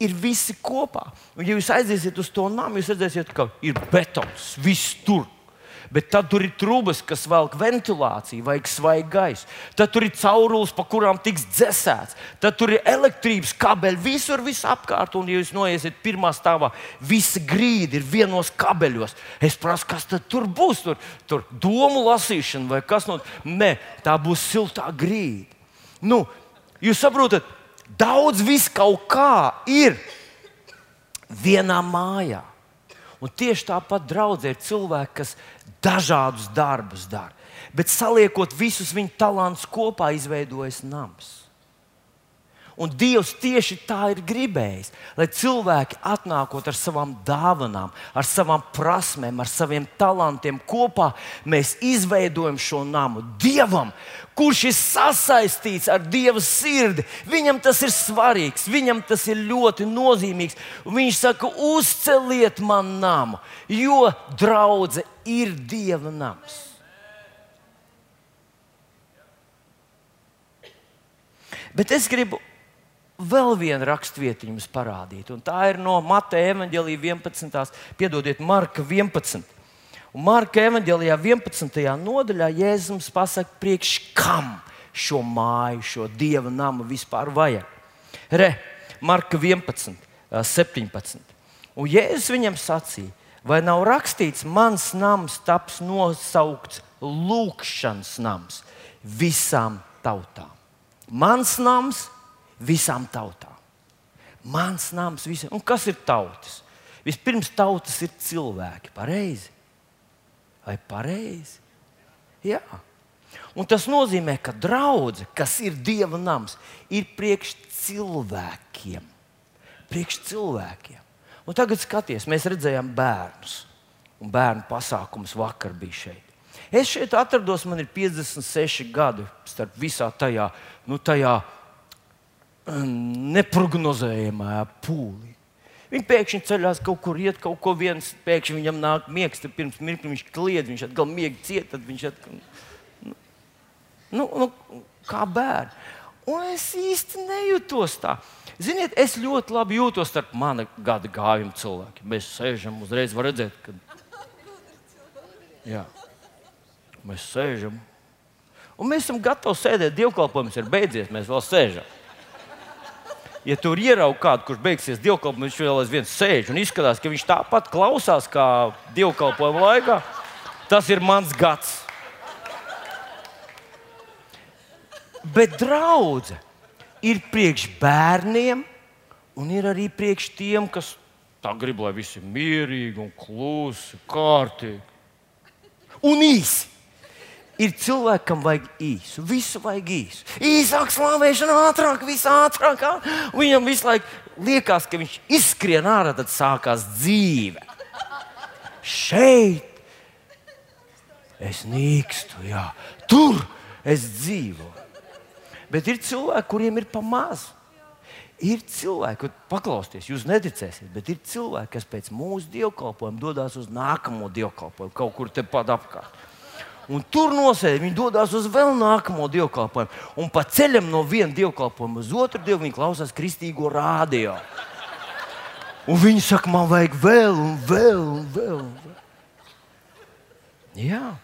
Ir visi kopā. Un, ja jūs aiziesiet uz to nāmu, jūs redzēsiet, ka ir betons, viss tur bet tad tur ir trūkumas, kas velk ventilāciju, vajag svaigu gaisu. Tad tur ir caurules, pa kurām tiks dzēsēts. Tad tur ir elektrības kabeļi visur, visapkārt. Un, ja jūs noiesiet pirmā stāvā, visa grīda ir vienos kabeļos. Es prasu, kas tur būs? Tur, tur domu lasīšana vai kas no tā? Nē, tā būs siltā grīda. Nu, jūs saprotat, daudz viss kaut kā ir vienā mājā. Un tieši tāpat draudzē ir cilvēki, kas dažādus darbus dara. Bet saliekot visus viņa talantus kopā, izveidojas nams. Un Dievs tieši tā ir gribējis, lai cilvēki atnākot ar savām dāvanām, ar savām prasmēm, ar saviem talantiem kopā, mēs izveidojam šo namu Dievam, kurš ir sasaistīts ar Dieva sirdi. Viņam tas ir svarīgs, viņam tas ir ļoti nozīmīgs. Viņš saka, uzceliet man namu, jo draudzene ir Dieva nams. Bet es gribu vēl vienu raksturvietu jums parādīt. Un tā ir no Mateja evanģēlīja 11. piedodiet, Marka 11. Un Marka evanģēlijā 11. nodaļā Jēzus pasakā, priekš kam šo māju, šo dieva namu vispār vajag. Re, Marka 11, 17. Un Jēzus viņam sacīja, vai nav rakstīts, mans nams taps nosaukts lūkšanas nams visām tautām. Mans nams visām tautām. Mans nams visiem. Un kas ir tautas? Vispirms tautas ir cilvēki. Pareizi. Vai pareizi? Jā. Un tas nozīmē, ka draudzene, kas ir Dieva nams, ir priekš cilvēkiem. Priekš cilvēkiem. Un tagad skaties, mēs redzējām bērnus. Un bērnu pasākums vakar bija šeit. Es šeit atrados, man ir 56 gadi starp visā tajā, nu, tajā neparedzējamā pūlī. Viņš pēkšņi ceļās kaut kur, iet kaut ko viens, pēkšņi viņam nāk miegs, tad pirms mirkļa viņš kliedz, viņš atkal miega ciet, tad viņš atkal. Nu, nu, nu, kā bērns. Un es īsti nejūtos tā. Ziniet, es ļoti labi jūtos starp mana gada gājuma cilvēkiem. Mēs sēžam, uzreiz var redzēt, ka. Jā. Mēs sēžam. Un mēs esam gatavi sēdēt, dievkalpojums ir beidzies, mēs vēl sēžam ja tur ierauga kādu, kurš beigsies dievkalpojumā, viņš vēl aizvien sēž un izskatās, ka viņš tāpat klausās kā dievkalpojuma laikā, tas ir mans gads. Bet draudzene ir priekš bērniem Un ir arī priekš tiem, kas tā grib, lai viss ir mierīgi un klusi, kārtīgi. Un īsi. Ir cilvēki, kam vajag īsu, visu vajag īsu. Īsāk slavēšana, ātrāk, viss ātrāk. Viņam visu laiku liekas, ka viņš izskrien ārā, tad sākās dzīve. Šeit es nīkstu, jā. tur es dzīvoju. Bet ir cilvēki, kuriem ir pa mazu. Ir cilvēki, paklausieties, jūs neticēsiet, bet ir cilvēki, kas pēc mūsu dievkalpojuma dodas uz nākamo dievkalpojumu, kaut kur tepat apkārt. Un tur nosēdi, viņi dodas uz vēl nākamo dievkalpojumu. Un pa ceļam no viena dievkalpojuma uz otru dievu viņi klausās kristīgo rādio. Un viņi saka, man vajag vēl, un vēl, un vēl. Un vēl. Jā.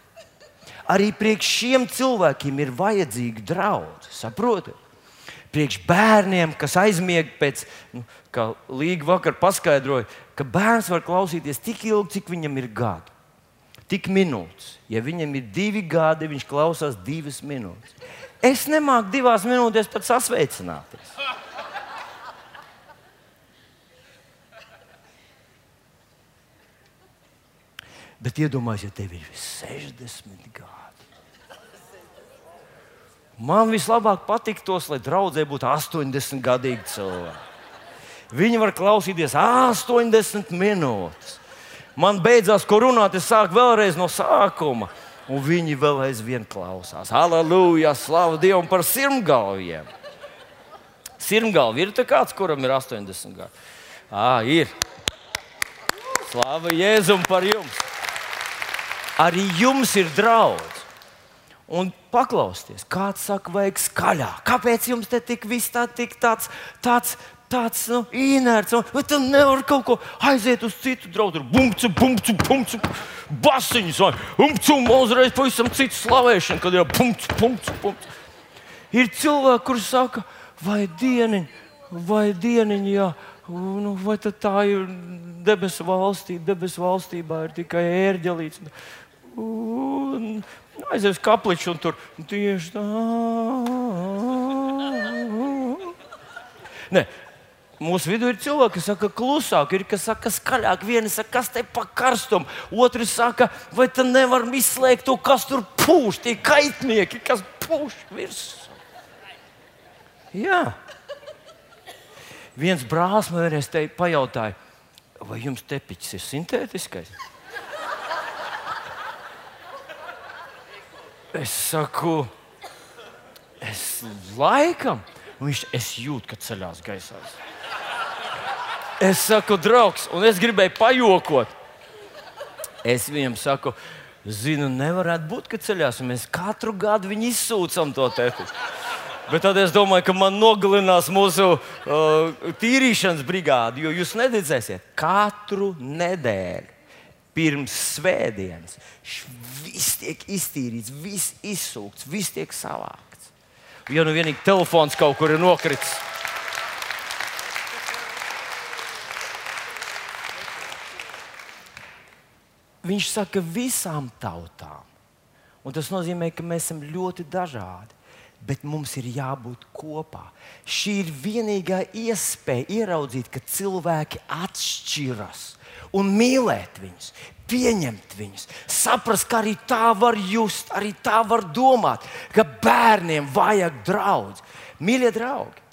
Arī priekš šiem cilvēkiem ir vajadzīga draudzene. Saprotat? Priekš bērniem, kas aizmiega pēc, nu, kā Līga vakar paskaidroja, ka bērns var klausīties tik ilgi, cik viņam ir gadi. Tik minūtes. Ja viņam ir divi gadi, viņš klausās divas minūtes. Es nemāku divās minūtēs pat sasveicināties. Bet iedomājieties, ja tev ir 60 gadi. Man vislabāk patiktos, lai draudzē būtu 80 gadīgi cilvēki. Viņi var klausīties 80 minūtes. Man beidzās, ko runāt, es sāku vēlreiz no sākuma. Un viņi vēl aizvien klausās. Aleluja! Slavu Dievam par sirmgalviem! Sirmgalvi ir kāds, kuram ir 80 gadi. Ah, ir! Slava Jēzum par jums! Arī jums ir draudz. Un paklausieties, kāds saka, vajag skaļāk. Kāpēc jums te tik viss tā, tik tāds, tāds, tāds nu, inerts? Vai tu nevari kaut ko aiziet uz citu draugu? Bumcu, bumcu, bumcu, basiņus vai umcu, uzreiz pavisam citu slavēšanu, kad ir bumcu, bumcu, bumcu. Ir cilvēki, kuriem saka, vai dieniņ, vai dieniņ, jā. Nu, vai tā ir debesu valstība? Debesu valstībā ir tikai ērģelīts un aizies kapliču un tur tieši tā. Ne. Mūsu vidū ir cilvēki, kas saka, klusāk, ir kas saka, skaļāk. Viena saka, kas te pa karstumu, otrs saka, vai tu nevar izslēgt to, kas tur pūš, tie kaitnieki, kas pūš virsū. Jā. Viens brālis man vienreiz te pajautāja, vai jums tepiķis ir sintētiskais? Es saku, es laikam, viņš es jūtu, ka ceļās gaisā. Es saku, draugs, un es gribēju pajokot. Es viņam saku, zinu, nevarētu būt, ka ceļās, mēs katru gadu viņu izsūcam to tēti. Bet tad es domāju, ka man nogalinās mūsu uh, tīrīšanas brigāde, jo jūs neticēsiet, katru nedēļu pirms svētdienas viss tiek iztīrīts, viss izsūkts, viss tiek savākts. Ja nu vienīgi telefons kaut kur ir nokritis. Viņš saka visām tautām. Un tas nozīmē, ka mēs esam ļoti dažādi, bet mums ir jābūt kopā. Šī ir vienīgā iespēja ieraudzīt, ka cilvēki atšķiras un mīlēt viņus, pieņemt viņus, saprast, ka arī tā var just, arī tā var domāt, ka bērniem vajag draugu. Mīļie draugi,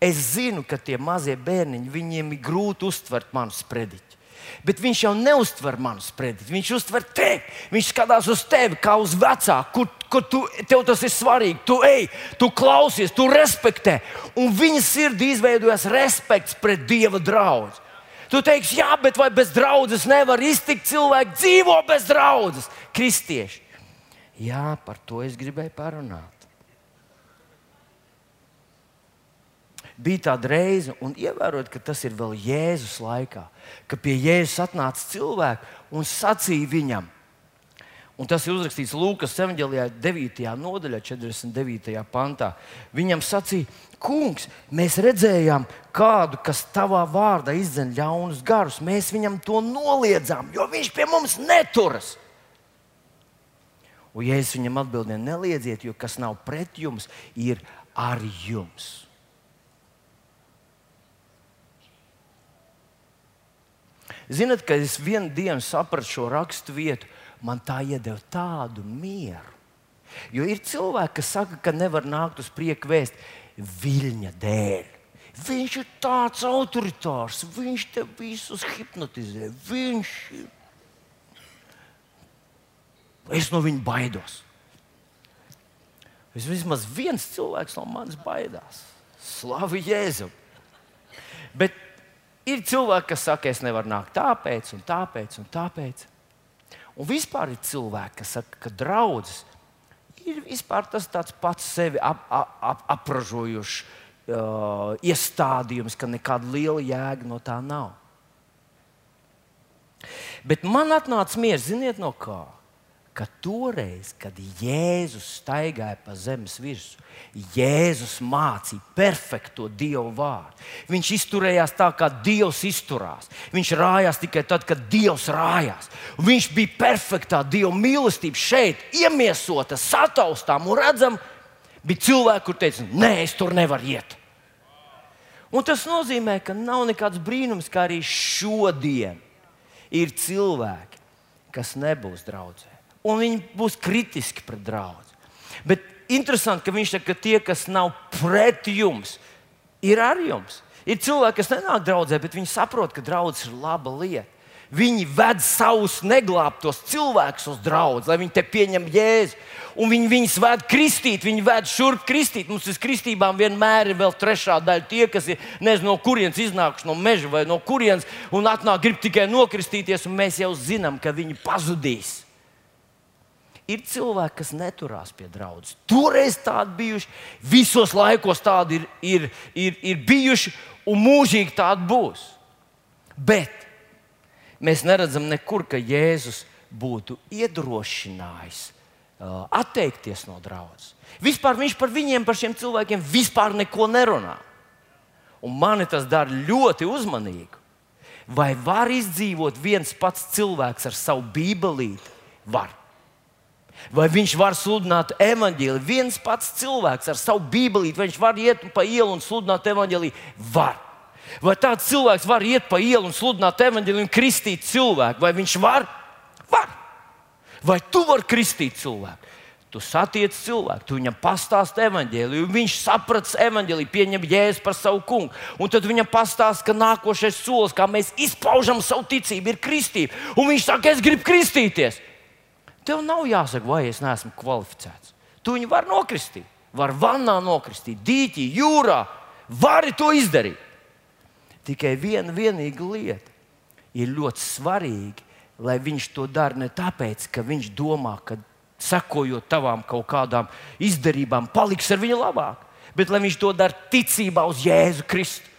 es zinu, ka tie mazie bērniņi, viņiem ir grūti uztvert manu sprediķi. Bet viņš jau neuztver manu sprediķi. Viņš uztver tevi. Viņš skatās uz tevi kā uz vecāku, kur, kur tu, tev tas ir svarīgi. Tu ej, tu klausies, tu respektē. Un viņa sirdī izveidojas respekts pret Dieva draugu. Tu teiksi, jā, bet vai bez draudzes nevar iztikt cilvēki, dzīvo bez draudzes, kristieši. Jā, par to es gribēju parunāt. Bija tāda reize, un ievērot, ka tas ir vēl Jēzus laikā, ka pie Jēzus atnāca cilvēki un sacīja viņam, Un tas ir uzrakstīts Lūkas 9. nodaļā, 49. pantā. Viņam sacīja, Kungs, mēs redzējām kādu, kas tavā vārdā izdzen ļaunus garus. Mēs viņam to noliedzām, jo viņš pie mums neturas. Un, ja es viņam atbildēju, neliedziet, jo kas nav pret jums, ir ar jums. Ziniet, kad es vienu dienu sapratu šo rakstu vietu, man tā iedeva tādu mieru. Jo ir cilvēki, kas saka, ka nevar nākt uz priekšu vēst viļņa dēļ. Viņš ir tāds autoritārs, viņš te visus hipnotizē. Viņš. Es no viņa baidos. Vismaz viens cilvēks no manis baidās. Slavu Jēzum! Bet ir cilvēki, kas saka, es nevaru nākt tāpēc, un tāpēc, un tāpēc. Un vispār ir cilvēki, kas saka, ka draudzes ir tas pats sevi ap, ap, ap, apražojošs uh, iestādījums, ka nekāda liela jēga no tā nav. Bet man atnāca mieres, ziniet, no kā? Ka toreiz, kad Jēzus staigāja pa zemes virsmu, Jēzus mācīja perfekto Dievu vārdu. Viņš izturējās tā, kā Dievs izturās. Viņš rājās tikai tad, kad Dievs rājās. Viņš bija perfektā Dieva mīlestība šeit, iemiesota, sataustām un redzama. Bija cilvēki, kur teica, nē, es tur nevaru iet. Un tas nozīmē, ka nav nekāds brīnums, ka arī šodien ir cilvēki, kas nebūs draugi un viņi būs kritiski pret draugu. Bet interesanti, ka viņš saka, ka tie, kas nav pret jums, ir ar jums. Ir cilvēki, kas nenāk draudzē, bet viņi saprot, ka draudzes ir laba lieta. Viņi ved savus neglābtos cilvēkus uz draugu, lai viņi te pieņem jēzu. Un viņi viņus ved kristīt, viņi ved šurp kristīt. Mums uz kristībām vienmēr ir vēl trešā daļa. Tie, kas ir nezinu, no kurienes iznākuši no meža vai no kurienes un atnāk, grib tikai nokristīties, un mēs jau zinām, ka viņi pazudīs. Ir cilvēki, kas neturās pie draudzes. Toreiz tādi bijuši, visos laikos tādi ir, ir, ir, ir bijuši, un mūžīgi tādi būs. Bet mēs neredzam nekur, ka Jēzus būtu iedrošinājis uh, atteikties no draudzes. Vispār viņš par viņiem, par šiem cilvēkiem, vispār neko nerunā. Un mani tas dara ļoti uzmanīgu. Vai var izdzīvot viens pats cilvēks ar savu bībelīti? Var. Vai viņš var sludināt evaņģēliju? Viens pats cilvēks ar savu bībeli, viņš var iet pa ielu un sludināt evaņģēliju? Var. Vai tāds cilvēks var iet pa ielu un sludināt evaņģēliju un kristīt cilvēku? Vai viņš var? Var. Vai tu vari kristīt cilvēku? Tu satiec cilvēku, tu viņam pastāsti evaņģēliju, viņš saprata evaņģēliju, pieņem jēzu par savu kungu. Un tad viņam pastāsta, ka nākošais solis, kā mēs izpaužam savu ticību, ir kristība. Un viņš saka, es gribu kristīties. Tev nav jāsaka, vai es neesmu kvalificēts. Tu viņu vari nokristīt, vari vannā nokristīt, dīķī, jūrā. Vari to izdarīt. Tikai viena vienīga lieta ir ļoti svarīga, lai viņš to dara ne tāpēc, ka viņš domā, ka sekojot tavām kaut kādām izdarībām, paliks ar viņu labāk, bet lai viņš to dara ticībā uz Jēzu Kristu.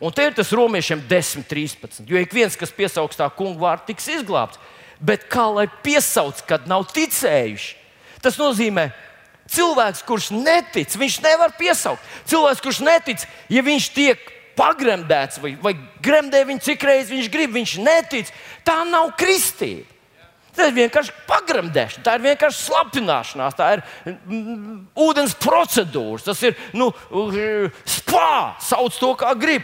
Un te ir tas romiešiem 10, 13. Jo ik viens, kas piesaugs tā kungu vārdu, tiks izglābts bet kā lai piesauc, kad nav ticējuši. Tas nozīmē, cilvēks, kurš netic, viņš nevar piesaukt. Cilvēks, kurš netic, ja viņš tiek pagremdēts vai, vai gremdē viņu cik reizes viņš grib, viņš netic. Tā nav kristība. Tas ir vienkārši pagremdēšana, tā ir vienkārši slapināšanās, tā ir mm, ūdens procedūra, tas ir nu, spā, sauc to kā grib.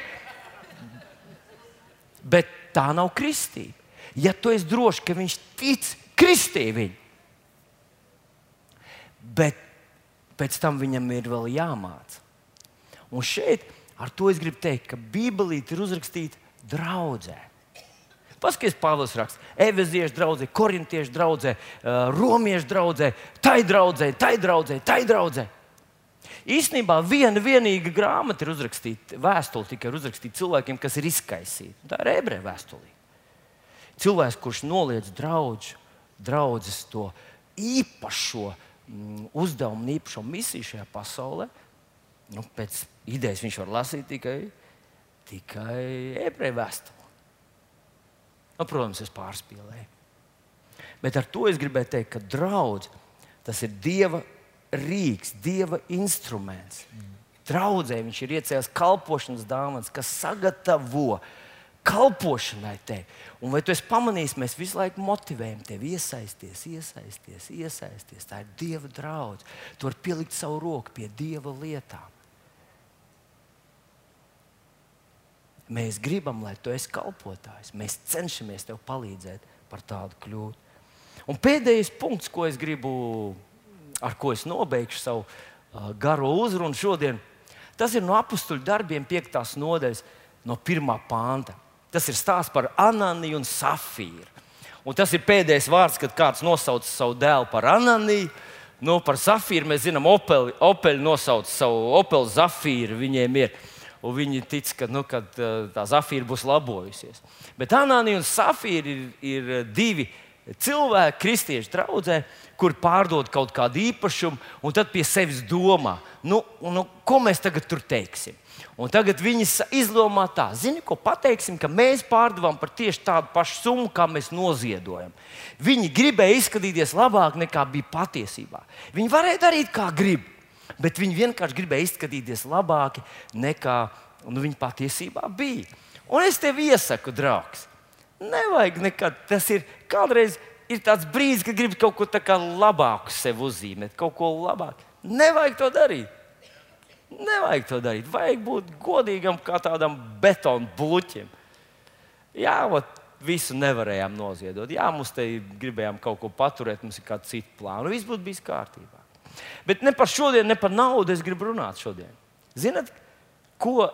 Bet tā nav kristība ja tu esi drošs, ka viņš tic kristībai. Bet pēc tam viņam ir vēl jāmācās. Un šeit ar to es gribu teikt, ka Bībelīte ir uzrakstīta draudzē. Paskaties, Pāvils raksta, Eveziešu draudzē, Korintiešu draudzē, Romiešu draudzē, tai draudzē, tai draudzē, tai draudzē. Īsnībā viena vienīga grāmata ir uzrakstīta, vēstule tikai ir uzrakstīta cilvēkiem, kas ir izkaisīti. Tā ir ebreju vēstulīte. Cilvēks, kurš noliedz draudžu, draudzes to īpašo mm, uzdevumu īpašo misiju šajā pasaulē, nu, pēc idejas viņš var lasīt tikai, tikai ebreju vēstuli. Nu, protams, es pārspīlēju. Bet ar to es gribēju teikt, ka draudz tas ir Dieva rīks, Dieva instruments. Draudzē viņš ir iecēlis kalpošanas dāvanas, kas sagatavo kalpošanai te. Un vai tu esi pamanījis, mēs visu laiku motivējam tevi iesaisties, iesaisties, iesaisties. Tā ir Dieva draudz. Tu vari pielikt savu roku pie Dieva lietām. Mēs gribam, lai tu esi kalpotājs. Mēs cenšamies tev palīdzēt par tādu kļūt. Un pēdējais punkts, ko es gribu, ar ko es nobeigšu savu uh, garo uzrunu šodien, tas ir no apakstuļu darbiem, 5. nodaļas, no 1. pānta. Tas ir stāsts par Ananiju un Safīru. Un tas ir pēdējais vārds, kad kāds nosauc savu dēlu par Ananiju. Nu, par Zafīru mēs zinām, Opeli, Opeli nosauc savu Opeli Zafīru. Viņiem ir un viņi tic, ka nu, kad, tā zafīra būs labojusies. Bet Anānija un Safīra ir, ir divi cilvēki, kristieši draudzē, kur pārdod kaut kādu īpašumu, un tad pie sevis domā, nu, nu, ko mēs tagad tur teiksim. Un tagad viņi izdomā tā, zini, ko pateiksim, ka mēs pārdevām par tieši tādu pašu summu, kā mēs noziedojam. Viņi gribēja izskatīties labāk nekā bija patiesībā. Viņi varēja darīt, kā grib bet viņi vienkārši gribēja izskatīties labāk nekā nu, viņi patiesībā bija. Un es tev iesaku, draugs, nevajag nekad. Tas ir kādreiz ir tāds brīdis, kad gribi kaut ko labāku sev uzzīmēt, kaut ko labāku. Nevajag to darīt. Nevajag to darīt. Vajag būt godīgam, kā tādam betonu bloķim. Jā, ot, visu nevarējām noziedot. Jā, mums te gribējām kaut ko paturēt, mums ir kāda cita plāna. Viss būtu bijis kārtībā. Bet ne par šodienu, ne par naudu es gribu runāt šodien. Zinat, ko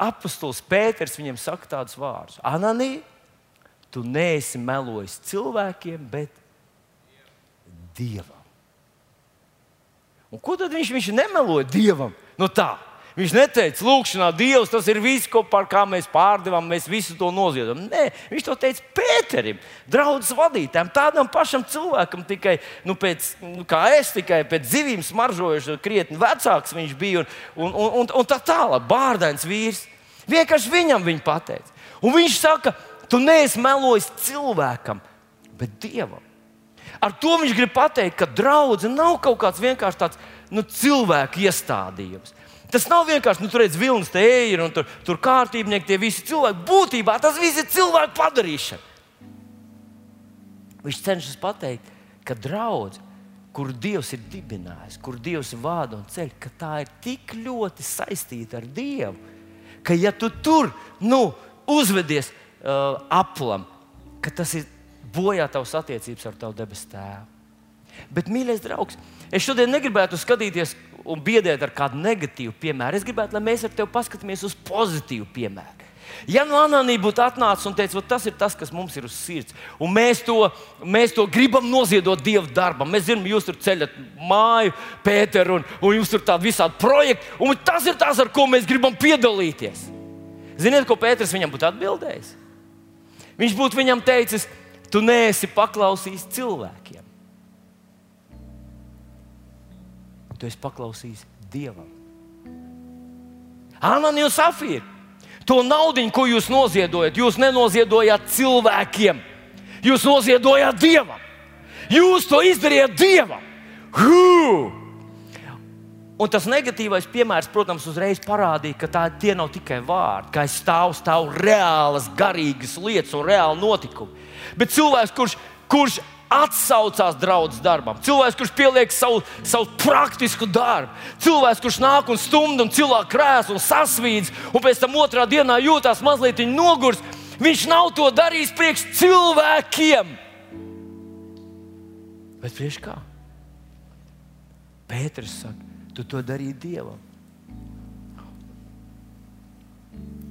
apustulis Pēters viņam saka tādus vārdus? Ananī, tu neesi melojis cilvēkiem, bet Dievam. Un ko tad viņš, viņš nemeloja Dievam? Nu tā, Viņš neteica, lūkšanā, Dievs, tas ir viss, ko, par kā mēs pārdevām, mēs visu to noziedam. Nē, viņš to teica Pēterim, draugs vadītājam, tādam pašam cilvēkam, tikai nu, pēc, nu, kā es, tikai pēc zivīm smaržojuši, krietni vecāks viņš bija un, un, un, un, un tā tālāk, bārdains vīrs. Vienkārši viņam viņa pateica. Un viņš saka, tu neesi melojis cilvēkam, bet dievam. Ar to viņš grib pateikt, ka draudzene nav kaut kāds vienkārši tāds nu, cilvēku iestādījums. Tas nav vienkārši, nu, tur redz, vilnis te ir un tur, tur kārtībnieki, tie visi cilvēki. Būtībā tas viss ir cilvēku padarīšana. Viņš cenšas pateikt, ka draudzene, kur Dievs ir dibinājis, kur Dievs vada un ceļ, ka tā ir tik ļoti saistīta ar Dievu, ka ja tu tur nu, uzvedies uh, aplam, ka tas ir bojā tavs attiecības ar tavu debesu tēvu. Bet, mīļais draugs, es šodien negribētu skatīties un biedēt ar kādu negatīvu piemēru. Es gribētu, lai mēs ar tevi paskatāmies uz pozitīvu piemēru. Ja no Anānija būtu atnācis un teicis, tas ir tas, kas mums ir uz sirds, un mēs to, mēs to gribam noziedot Dieva darbam, mēs zinām, jūs tur ceļat māju, Pēteru, un, un jums tur tādi visādi projekti, un tas ir tas, ar ko mēs gribam piedalīties. Ziniet, ko Pēters viņam būtu atbildējis? Viņš būtu viņam teicis, tu neesi paklausījis cilvēkiem. Tu esi paklausījis Dievam. Ananija un Safīra. To naudu, ko jūs noziedojat, jūs nenoziedojat cilvēkiem. Jūs noziedojat Dievam. Jūs to izdarījāt Dievam. Hū! Un tas negatīvais piemērs, protams, uzreiz parādīja, ka tā, tie nav tikai vārdi, ka aiz stāv stāv reālas, garīgas lietas un reāli notikumi. Bet cilvēks, kurš, kurš atsaucās draudzes darbam. Cilvēks, kurš pieliek savu, savu praktisku darbu, cilvēks, kurš nāk un stumda un cilvēku krēslu un sasvīdz, un pēc tam otrā dienā jūtas mazliet nogurs. Viņš nav to darījis priekš cilvēkiem. Bet priekš kā? Pēters saka, tu to darīji Dievam.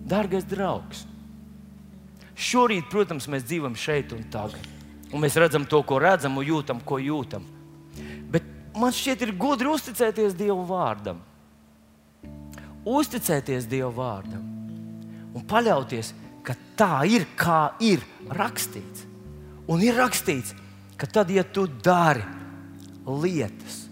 Dārgais draugs, šorīt, protams, mēs dzīvojam šeit un tagad un mēs redzam to, ko redzam, un jūtam, ko jūtam. Bet man šķiet, ir gudri uzticēties Dieva vārdam. Uzticēties Dieva vārdam un paļauties, ka tā ir, kā ir rakstīts. Un ir rakstīts, ka tad, ja tu dari lietas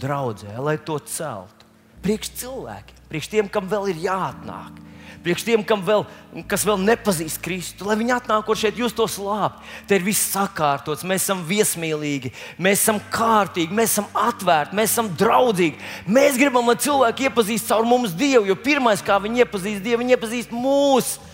draudzē, lai to celtu, priekš cilvēkiem, priekš tiem, kam vēl ir jāatnāk, priekš tiem, vēl, kas vēl nepazīst Kristu, lai viņi atnākot šeit, jūs to slāpjat. Te ir viss sakārtots, mēs esam viesmīlīgi, mēs esam kārtīgi, mēs esam atvērti, mēs esam draudzīgi. Mēs gribam, lai cilvēki iepazīst caur mums Dievu, jo pirmais, kā viņi iepazīst Dievu, viņi iepazīst mūsu.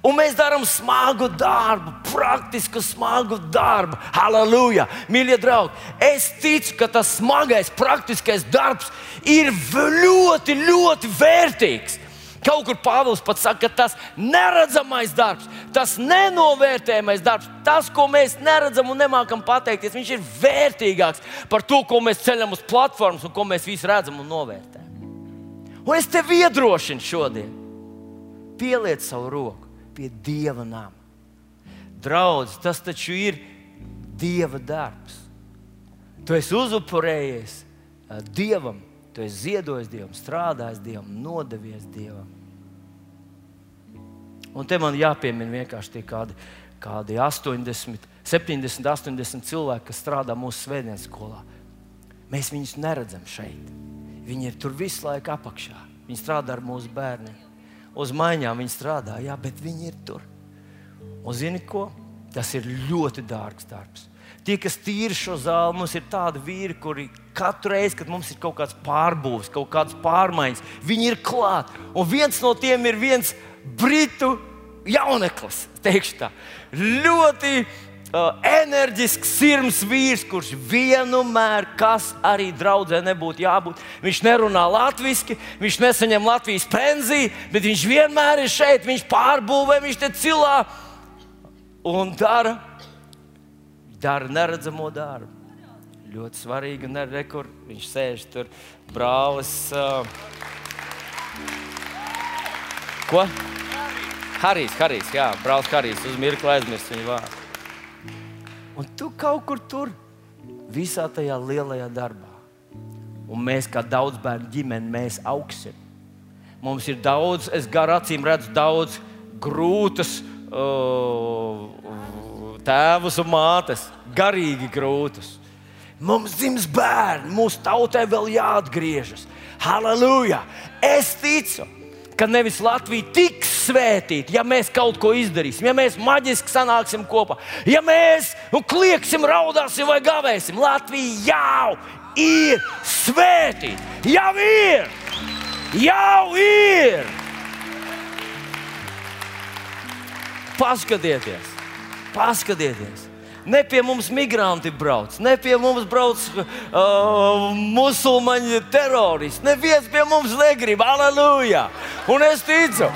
Un mēs darām smagu darbu, praktisku smagu darbu. Halleluja! Mīļie draugi, es ticu, ka tas smagais, praktiskais darbs ir ļoti, ļoti vērtīgs. Kaut kur Pāvils pat saka, ka tas neredzamais darbs, tas nenovērtējamais darbs, tas, ko mēs neredzam un nemākam pateikties, viņš ir vērtīgāks par to, ko mēs ceļam uz platformas un ko mēs visi redzam un novērtējam. Un es tev iedrošinu šodien, pieliec savu roku pie Dieva nama. Draudz, tas taču ir Dieva darbs. Tu esi uzupurējies Dievam Tu esi ziedojis Dievam, strādājis Dievam, nodevies Dievam. Un te man jāpiemina vienkārši tie kādi, kādi 80, 70, 80 cilvēki, kas strādā mūsu svētdienas skolā. Mēs viņus neredzam šeit. Viņi ir tur visu laiku apakšā. Viņi strādā ar mūsu bērniem. Uz maiņām viņi strādā, jā, bet viņi ir tur. Un zini ko? Tas ir ļoti dārgs darbs. Tie, kas tīra šo zāli, mums ir tādi vīri, kuri katru reizi, kad mums ir kaut kāds pārbūves, kaut kādas pārmaiņas, viņi ir klāt. Un viens no tiem ir viens britu jauneklis, teikšu tā. Ļoti uh, enerģisks, sirds vīrs, kurš vienmēr, kas arī draudzē nebūtu jābūt. Viņš nerunā latviešu, viņš nesaņem Latvijas pensiju, bet viņš vienmēr ir šeit, viņš pārbūvē, viņš te cilā un dara dara neredzamo darbu. Ļoti svarīgi, un arī kur viņš sēž tur, brālis. Uh... Ko? Harijs, Harijs, jā, brālis Harijs, uz mirkli aizmirst viņa vārdu. Un tu kaut kur tur, visā tajā lielajā darbā. Un mēs, kā daudz bērnu ģimene, mēs augsim. Mums ir daudz, es gar acīm redzu, daudz grūtas uh, tēvus un mātes, garīgi grūtus. Mums dzims bērni, mūsu tautai vēl jāatgriežas. Halleluja! Es ticu, ka nevis Latvija tiks svētīta, ja mēs kaut ko izdarīsim, ja mēs maģiski sanāksim kopā, ja mēs nu, klieksim, raudāsim vai gavēsim. Latvija jau ir svētīta, jau ir! Jau ir! Paskatieties! Paskatieties! Ne pie mums migranti brauc, ne pie mums brauc uh, musulmaņu teroristi. Neviens pie mums negrib, aleluja! Un es ticu,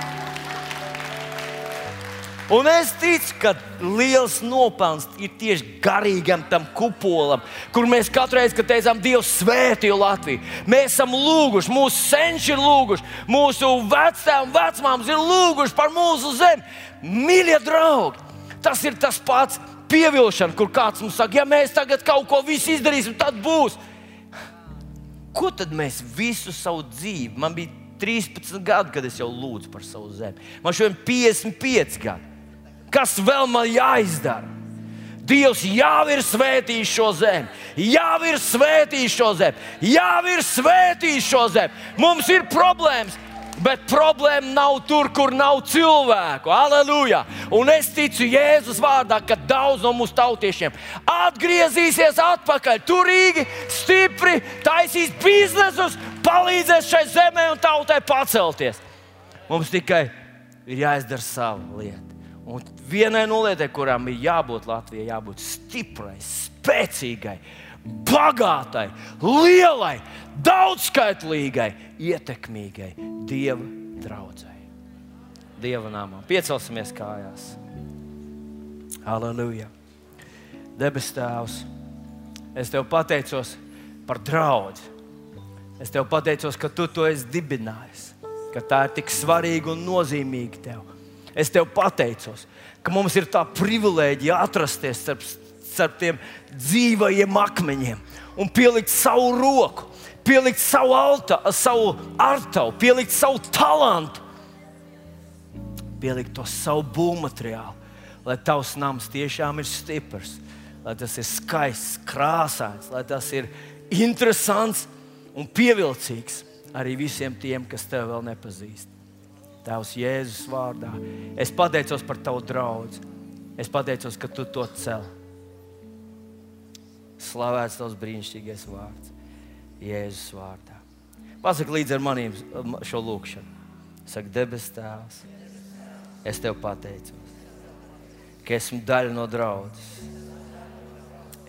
Un es ticu, ka liels nopelns ir tieši garīgam tam kupolam, kur mēs katru reizi, kad teicām, Dievs svētī Latviju, mēs esam lūguši, mūsu senči ir lūguši, mūsu vecāki un vecmāmas ir lūguši par mūsu zemi. Mīļie draugi, Tas ir tas pats pievilkšana, kur kāds mums saka, ja mēs tagad kaut ko izdarīsim, tad būs. Ko tad mēs visu savu dzīvi? Man bija 13 gadi, kad es jau lūdzu par savu zemi. Man šodien ir 55 gadi. Kas vēl man jāizdara? Dievs jau ir svētījis šo zemi, jau ir svētījis šo zemi, jau ir svētījis šo zemi. Mums ir problēmas, Bet problēma nav tur, kur nav cilvēku. Aleluja! Un es ticu Jēzus vārdā, ka daudz no mūsu tautiešiem atgriezīsies atpakaļ, turīgi, stipri, taisīs biznesus, palīdzēs šai zemē un tautai pacelties. Mums tikai ir jāizdara sava lieta. Un vienai no lietām, kurām ir jābūt Latvijai, jābūt stiprai, spēcīgai, bagātai, lielai, daudzskaitlīgai, ietekmīgai Dieva draudzēji. Dieva nāmā. Piecelsimies kājās. Aleluja! Debes Tēvs, es Tev pateicos par draugu. Es Tev pateicos, ka Tu to esi dibinājis, ka tā ir tik svarīga un nozīmīga Tev. Es Tev pateicos, ka mums ir tā privilēģija atrasties starp, starp tiem dzīvajiem akmeņiem un pielikt savu roku pielikt savu alta, savu artavu, pielikt savu talantu, pielikt to savu būvmateriālu, lai tavs nams tiešām ir stiprs, lai tas ir skaists, krāsains, lai tas ir interesants un pievilcīgs arī visiem tiem, kas tevi vēl nepazīst. Tēvs Jēzus vārdā. Es pateicos par tavu draugu. Es pateicos, ka tu to cel. Slavēts tavs brīnišķīgais vārds. Jēzus vārdā. Pasaki līdzi ar maniem šo lūgšanu. Saka, debes Tēvs, es tev pateicos, ka esmu daļa no draudzes.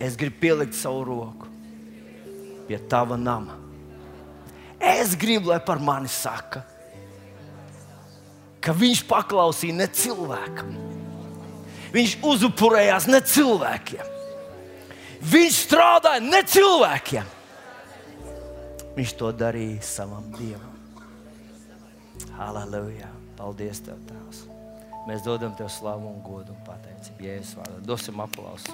Es gribu pielikt savu roku pie tava nama. Es gribu, lai par mani saka, ka viņš paklausīja ne cilvēkam. Viņš uzupurējās ne cilvēkiem. Viņš strādāja ne cilvēkiem. Viņš to darīja savam dievam. Halleluja! Paldies, Tev, Tēvs! Mēs dodam Tev slavu un godu un pateicību. Jēzus vārdā dosim aplausu.